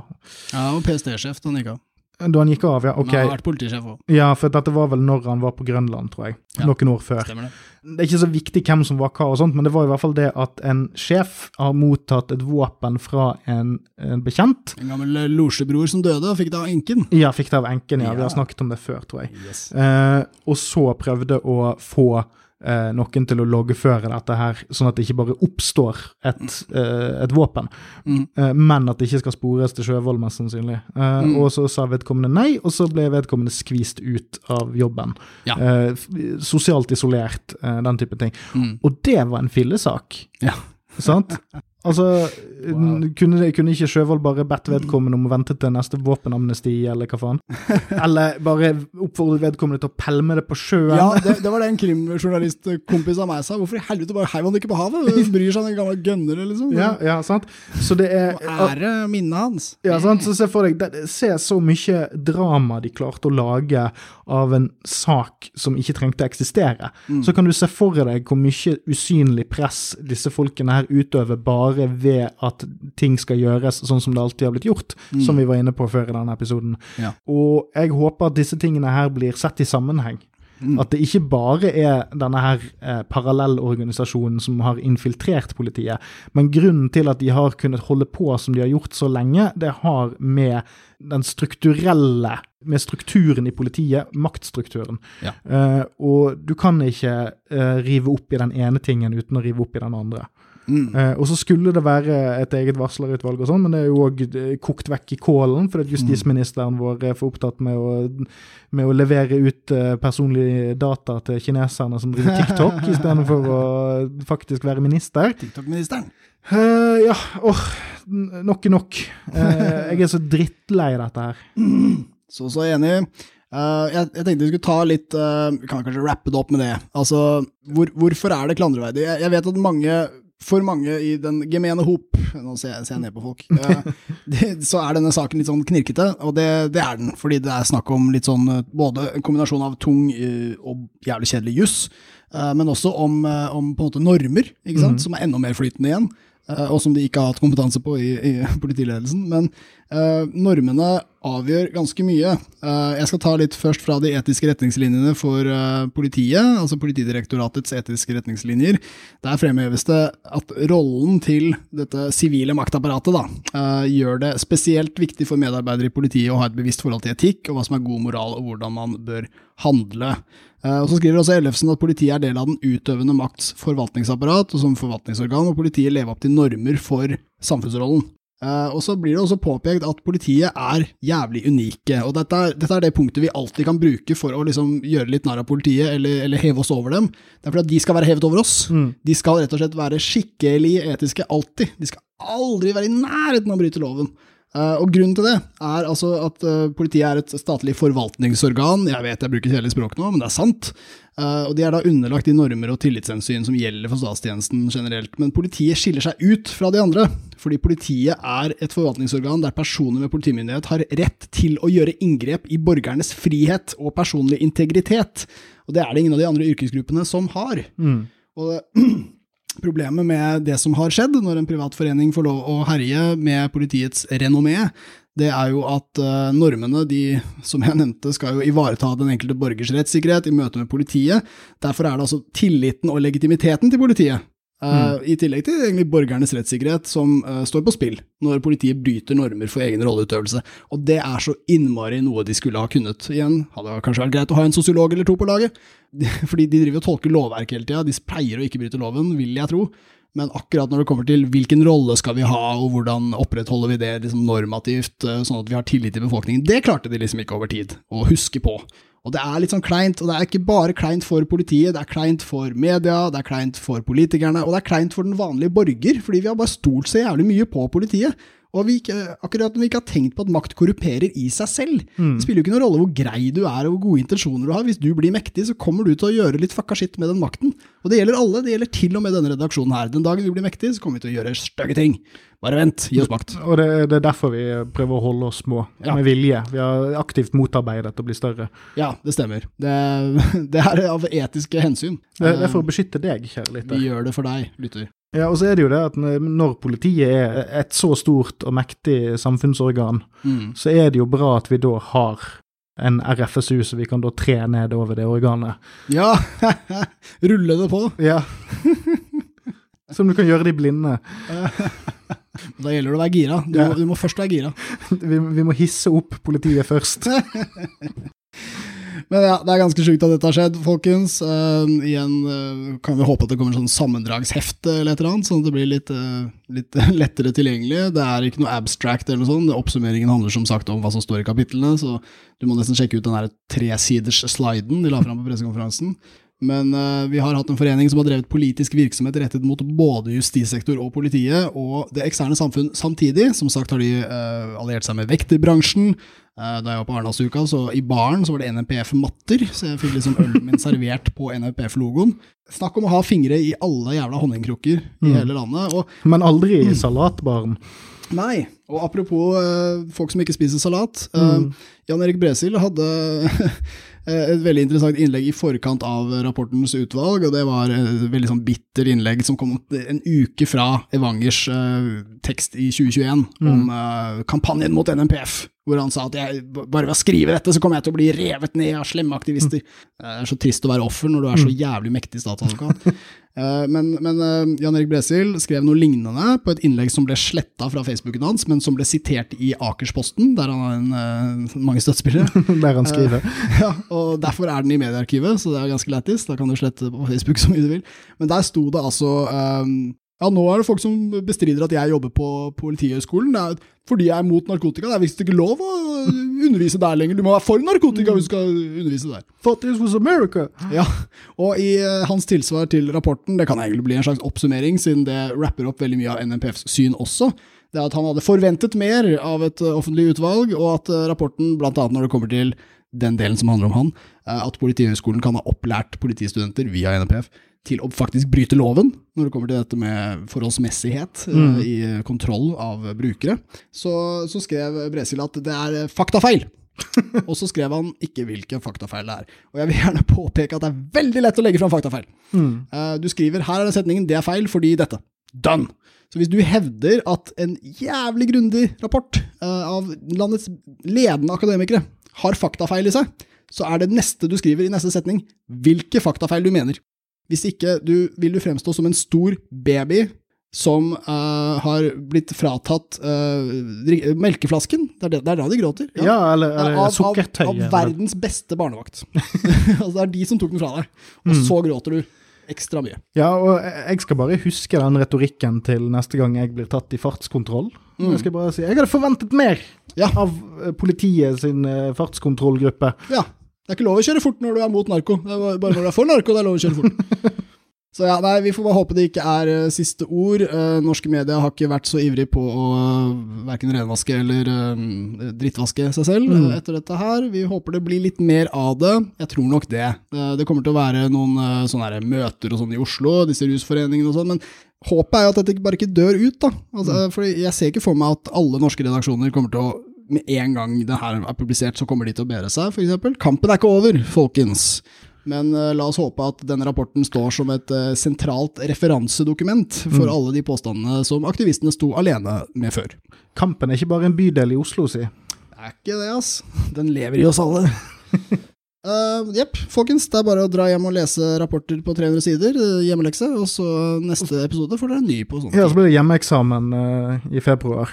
Ja, og PST-sjef da av. da han gikk av, ja. Ok. Han har vært politisjef òg, Ja, for dette var vel når han var på Grønland, tror jeg. Ja. Noen år før. stemmer det. Det er ikke så viktig hvem som var hva og sånt, men det var i hvert fall det at en sjef har mottatt et våpen fra en, en bekjent. En gammel losjebror som døde, og fikk det av enken. Ja, fikk det av enken, ja. Vi har snakket om det før, tror jeg. Yes. Eh, og så prøvde å få eh, noen til å loggføre dette her, sånn at det ikke bare oppstår et, eh, et våpen, Mm. eh, men at det ikke skal spores til Sjøvold, mest sannsynlig. Eh, Mm. Og så sa vedkommende nei, og så ble vedkommende skvist ut av jobben. Ja. Eh, sosialt isolert, eh, den type ting. Mm. Og det var en fillesak. Ja. Sant? Altså, Wow. kunne, det, kunne ikke Sjøvold bare bedt vedkommende om å vente til neste våpenamnesti, eller hva faen? Eller bare oppfordret vedkommende til å pælme det på sjøen? Ja, det, det var det en krimjournalistkompis av meg sa. Hvorfor i helvete bare heiv han det ikke på havet? Hvem Bryr seg om den gamle gønnere, liksom? ja, ja, sant? Så det er Og ære minnet hans. Ja, sant? Så se for deg, det- se så mye drama de klarte å lage av en sak som ikke trengte å eksistere. Så kan du se for deg hvor mye usynlig press disse folkene her utøver bare ved at ting skal gjøres sånn som det alltid har blitt gjort, som vi var inne på før i denne episoden. Ja. Og jeg håper at disse tingene her blir sett i sammenheng. At det ikke bare er denne her eh, parallellorganisasjonen som har infiltrert politiet, men grunnen til at de har kunnet holde på som de har gjort så lenge, det har med den strukturelle med strukturen i politiet, maktstrukturen. Ja. Eh, og du kan ikke eh, rive opp i den ene tingen uten å rive opp i den andre. Mm. Eh, og så skulle det være et eget varslerutvalg, og sånn, men det er jo òg kokt vekk i kålen, fordi justisministeren vår er for opptatt med å, med å levere ut eh, personlige data til kineserne som driver TikTok, istedenfor å faktisk være minister. TikTok-ministeren. Eh, ja, åh, nok er nok. Eh, jeg er så drittlei dette her. Så så enig. Uh, jeg, jeg tenkte vi skulle ta litt uh, Vi kan kanskje rappe det opp med det. Altså, hvor, hvorfor er det klandreverdig? Jeg, jeg vet at mange for mange i den gemene hop, nå ser jeg, ser jeg ned på folk, Uh, det, så er denne saken litt sånn knirkete, og det, det er den. Fordi det er snakk om litt sånn eh, både en kombinasjon av tung uh, og jævlig kjedelig juss, uh, men også om, om på en måte normer, ikke sant, som er enda mer flytende igjen. Og som de ikke har hatt kompetanse på i, i politiledelsen. Men normene avgjør ganske mye. Eh, jeg skal ta litt først fra de etiske retningslinjene for eh, politiet, altså Politidirektoratets etiske retningslinjer. Der fremheves det at rollen til dette sivile maktapparatet da, eh, gjør det spesielt viktig for medarbeidere i politiet å ha et bevisst forhold til etikk, og hva som er god moral, og hvordan man bør handle. Eh, Og så skriver også Ellefsen at politiet er del av den utøvende makts forvaltningsapparat, og som forvaltningsorgan må politiet leve opp til normer for samfunnsrollen. Eh, og så blir det også påpekt at politiet er jævlig unike, og dette er, dette er det punktet vi alltid kan bruke for å liksom gjøre litt narr av politiet, eller, eller heve oss over dem. Det er fordi at de skal være hevet over oss. De skal rett og slett være skikkelig etiske, alltid. De skal aldri være i nærheten av å bryte loven. Uh, og Grunnen til det er altså at uh, politiet er et statlig forvaltningsorgan. Jeg vet jeg bruker kjedelig språk nå, men det er sant. Uh, og De er da underlagt de normer og tillitshensyn som gjelder for statstjenesten generelt. Men politiet skiller seg ut fra de andre, fordi politiet er et forvaltningsorgan der personer med politimyndighet har rett til å gjøre inngrep i borgernes frihet og personlig integritet. Og Det er det ingen av de andre yrkesgruppene som har. Mm. Og det, Problemet med det som har skjedd, når en privat forening får lov å herje med politiets renommé, det er jo at uh, normene, de, som jeg nevnte, skal jo ivareta den enkelte borgers rettssikkerhet i møte med politiet. Derfor er det altså tilliten og legitimiteten til politiet Uh, I tillegg til egentlig borgernes rettssikkerhet som uh, står på spill når politiet bryter normer for egen rolleutøvelse. Og det er så innmari noe de skulle ha kunnet. Igjen hadde det kanskje vært greit å ha en sosiolog eller to på laget, fordi de driver og tolker lovverket hele tida. De pleier å ikke bryte loven, vil jeg tro. Men akkurat når det kommer til hvilken rolle skal vi ha, og hvordan opprettholder vi det liksom normativt, uh, sånn at vi har tillit til befolkningen, det klarte de liksom ikke over tid å huske på. Og det er litt sånn kleint, og det er ikke bare kleint for politiet, det er kleint for media, det er kleint for politikerne, og det er kleint for den vanlige borger, fordi vi har bare stolt så jævlig mye på politiet. Og vi akkurat når vi ikke har tenkt på at makt korrumperer i seg selv. Mm. Det spiller jo ikke noen rolle hvor grei du er og hvor gode intensjoner du har. Hvis du blir mektig, så kommer du til å gjøre litt fucka skitt med den makten. Og det gjelder alle, det gjelder til og med denne redaksjonen her. Den dagen vi blir mektige, så kommer vi til å gjøre stygge ting. Bare vent, gi oss makt. Og det, det, er derfor vi prøver å holde oss små, ja. med vilje. Vi har aktivt motarbeidet å bli større. Ja, det stemmer. Det, det er av etiske hensyn. Det, det er for å beskytte deg, kjære lytter. Vi gjør det for deg, lytter. Ja, og så er det jo det at når politiet er et så stort og mektig samfunnsorgan, mm. så er det jo bra at vi da har en RFSU, så vi kan da tre ned over det organet. Ja! Rulle det på. Ja. Som du kan gjøre de blinde. Da gjelder det å være gira. Du, ja. du må først være gira. vi, vi må hisse opp politiet først. Men ja, det er ganske sjukt at dette har skjedd, folkens. Uh, igjen uh, kan vi håpe at det kommer en sånn sammendragshefte eller et eller annet, sånn at det blir litt, uh, litt lettere tilgjengelig. Det er ikke noe abstract eller noe sånt. Oppsummeringen handler som sagt om hva som står i kapitlene, så du må nesten sjekke ut den tresiders sliden de la fram på pressekonferansen. Men uh, vi har hatt en forening som har drevet politisk virksomhet rettet mot både justissektor og politiet og det eksterne samfunn samtidig. Som sagt har de uh, alliert seg med vekterbransjen. Uh, da jeg var på Arendalsuka, så i baren så var det NMPF-matter, så jeg fikk liksom ølen min servert på NMPF-logoen. Snakk om å ha fingre i alle jævla honningkrukker mm. i hele landet. Og, Men aldri i salatbaren. Nei. Og apropos folk som ikke spiser salat. Mm. Jan Erik Bresil hadde et veldig interessant innlegg i forkant av rapportens utvalg, og det var et veldig sånn bitter innlegg som kom en uke fra Evangers uh, tekst i 2021 mm. om uh, kampanjen mot NMPF, hvor han sa at jeg, bare ved å skrive dette, så kommer jeg til å bli revet ned av slemme aktivister. Mm. Det er så trist å være offer når du er så mm. jævlig mektig statsadvokat. Eh, men, men uh, Jan Erik Bresil skrev noe lignende på et innlegg som ble sletta fra Facebooken hans, men som ble sitert i Akersposten, der han har en, uh, mange støttespillere. der han skriver. Ja, og Derfor er den i mediearkivet, så det er ganske lættis. Da kan du slette det på Facebook så mye du vil. Men der sto det altså um, ja, nå er det folk som bestrider at jeg jobber på Politihøgskolen. Det er fordi jeg er mot narkotika. Det er visst ikke lov å undervise der lenger. Du må være for narkotika hvis du skal undervise der. Thought this was America. Ja, og i uh, hans tilsvar til rapporten, det kan egentlig bli en slags oppsummering, siden det rapper opp veldig mye av NMPFs syn også, det er at han hadde forventet mer av et uh, offentlig utvalg, og at uh, rapporten, blant annet når det kommer til den delen som handler om han, at Politihøgskolen kan ha opplært politistudenter via NMPF til å faktisk bryte loven når det kommer til dette med forholdsmessighet eh, mm. i kontroll av brukere, så, så skrev Bresil at det er faktafeil. og så skrev han ikke hvilken faktafeil det er. Og jeg vil gjerne påpeke at det er veldig lett å legge fram faktafeil. Mm. Du skriver her er det setningen, det er feil fordi dette. Done! Så hvis du hevder at en jævlig grundig rapport av landets ledende akademikere har faktafeil i seg, så er det neste du skriver i neste setning, hvilke faktafeil du mener. Hvis ikke du, vil du fremstå som en stor baby som uh, har blitt fratatt uh, melkeflasken. Det er, det, det er, da de gråter. Ja, ja eller, eller av, sukkertøy. Av, av verdens beste barnevakt. altså, det er de som tok den fra deg, og mm. så gråter du ekstra mye. Ja, og jeg skal bare huske den retorikken til neste gang jeg blir tatt i fartskontroll. Mm. Jeg skal bare si, jeg hadde forventet mer ja. av eh, politiet sin fartskontrollgruppe. Ja. Det er ikke lov å kjøre fort når du er mot narko. Det er bare når du er for narko det er lov å kjøre fort. Så ja, nei, vi får bare håpe det ikke er uh, siste ord. Uh, norske medier har ikke vært så ivrig på å uh, verken renvaske eller uh, drittvaske seg selv Mm. etter dette her. Vi håper det blir litt mer av det. Jeg tror nok det. det kommer til å være noen sånne møter og sånn i Oslo, disse rusforeningene og sånn, men håpet er jo at dette bare ikke dør ut, da. Altså, fordi jeg ser ikke for meg at alle norske redaksjoner kommer til å med en gang det her er publisert, så kommer de til å bedre seg, f.eks. Kampen er ikke over, folkens. Men uh, la oss håpe at denne rapporten står som et uh, sentralt referansedokument for alle de påstandene som aktivistene sto alene med før. Kampen er ikke bare en bydel i Oslo, si. Det er ikke det, ass. Den lever i oss alle. Jepp, folkens. Det er bare å dra hjem og lese rapporter på 300 sider, eh, hjemmelekse, og så neste episode får dere en ny på sånn. Ja, så blir det hjemmeeksamen eh, i februar.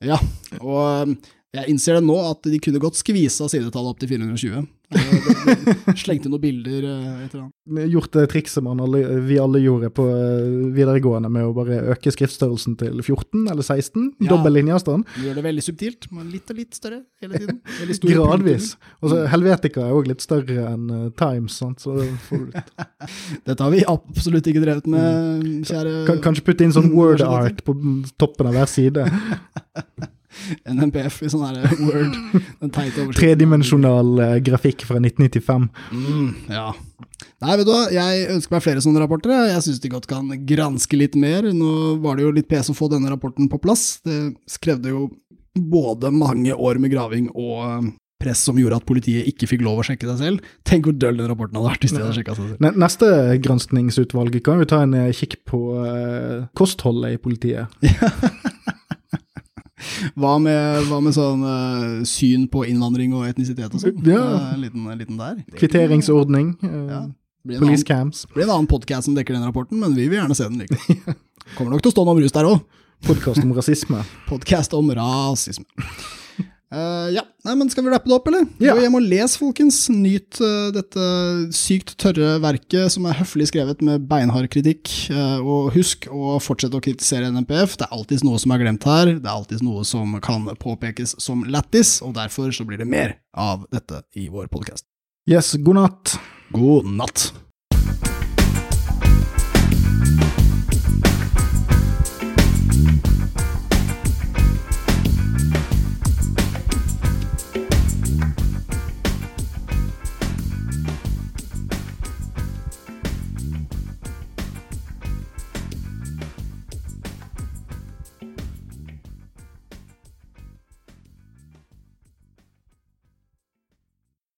Ja, og jeg innser det nå at de kunne godt skvisa sidetallet opp til 420. Eh, Slengte noen bilder etter et eller annet. Gjort det trikset man alle, vi alle gjorde på eh, videregående med å bare øke skriftstørrelsen til 14 eller 16. Ja. Dobbel linjeavstand. Vi gjør det veldig subtilt, men litt og litt større hele tiden. Gradvis. Og så Helvetica er òg litt større enn eh, Times, sant? så Dette har vi absolutt ikke drevet med, kjære K Kanskje putte inn sånn word art på toppen av hver side. NMPF i sånn her Word. Den teite. Tredimensjonal uh, grafikk fra 1995. Mm, ja. Nei, vet du hva, jeg ønsker meg flere sånne rapporter. jeg. Syns de godt kan granske litt mer. Nå var det jo litt pes å få denne rapporten på plass. Det krevde jo både mange år med graving og eh, press som gjorde at politiet ikke fikk lov å sjekke seg selv. Tenk hvor døll den rapporten hadde vært hvis de hadde sjekka seg selv. Ne- Neste granskningsutvalg kan jo ta en eh, kikk på eh, kostholdet i politiet. Hva med, hva med sånn uh, syn på innvandring og etnisitet og sånn? Ja. Uh, En liten, liten der. Kvitteringsordning. Uh, Ja. Blir Police annen, cams. blir en annen podkast som dekker den rapporten, men vi vil gjerne se den like Kommer nok til å stå noe brus rus der òg. Podkast om rasisme. Podkast om rasisme. Eh, ja, Nei, men skal vi rappe det opp, eller? Ja. Gå hjem og les, folkens. Nyt uh, dette sykt tørre verket som er høflig skrevet med beinhard kritikk. Uh, og husk å fortsette å kritisere NMPF. Det er alltids noe som er glemt her. Det er alltids noe som kan påpekes som lættis, og derfor så blir det mer av dette i vår podkast. Yes, god natt. God natt.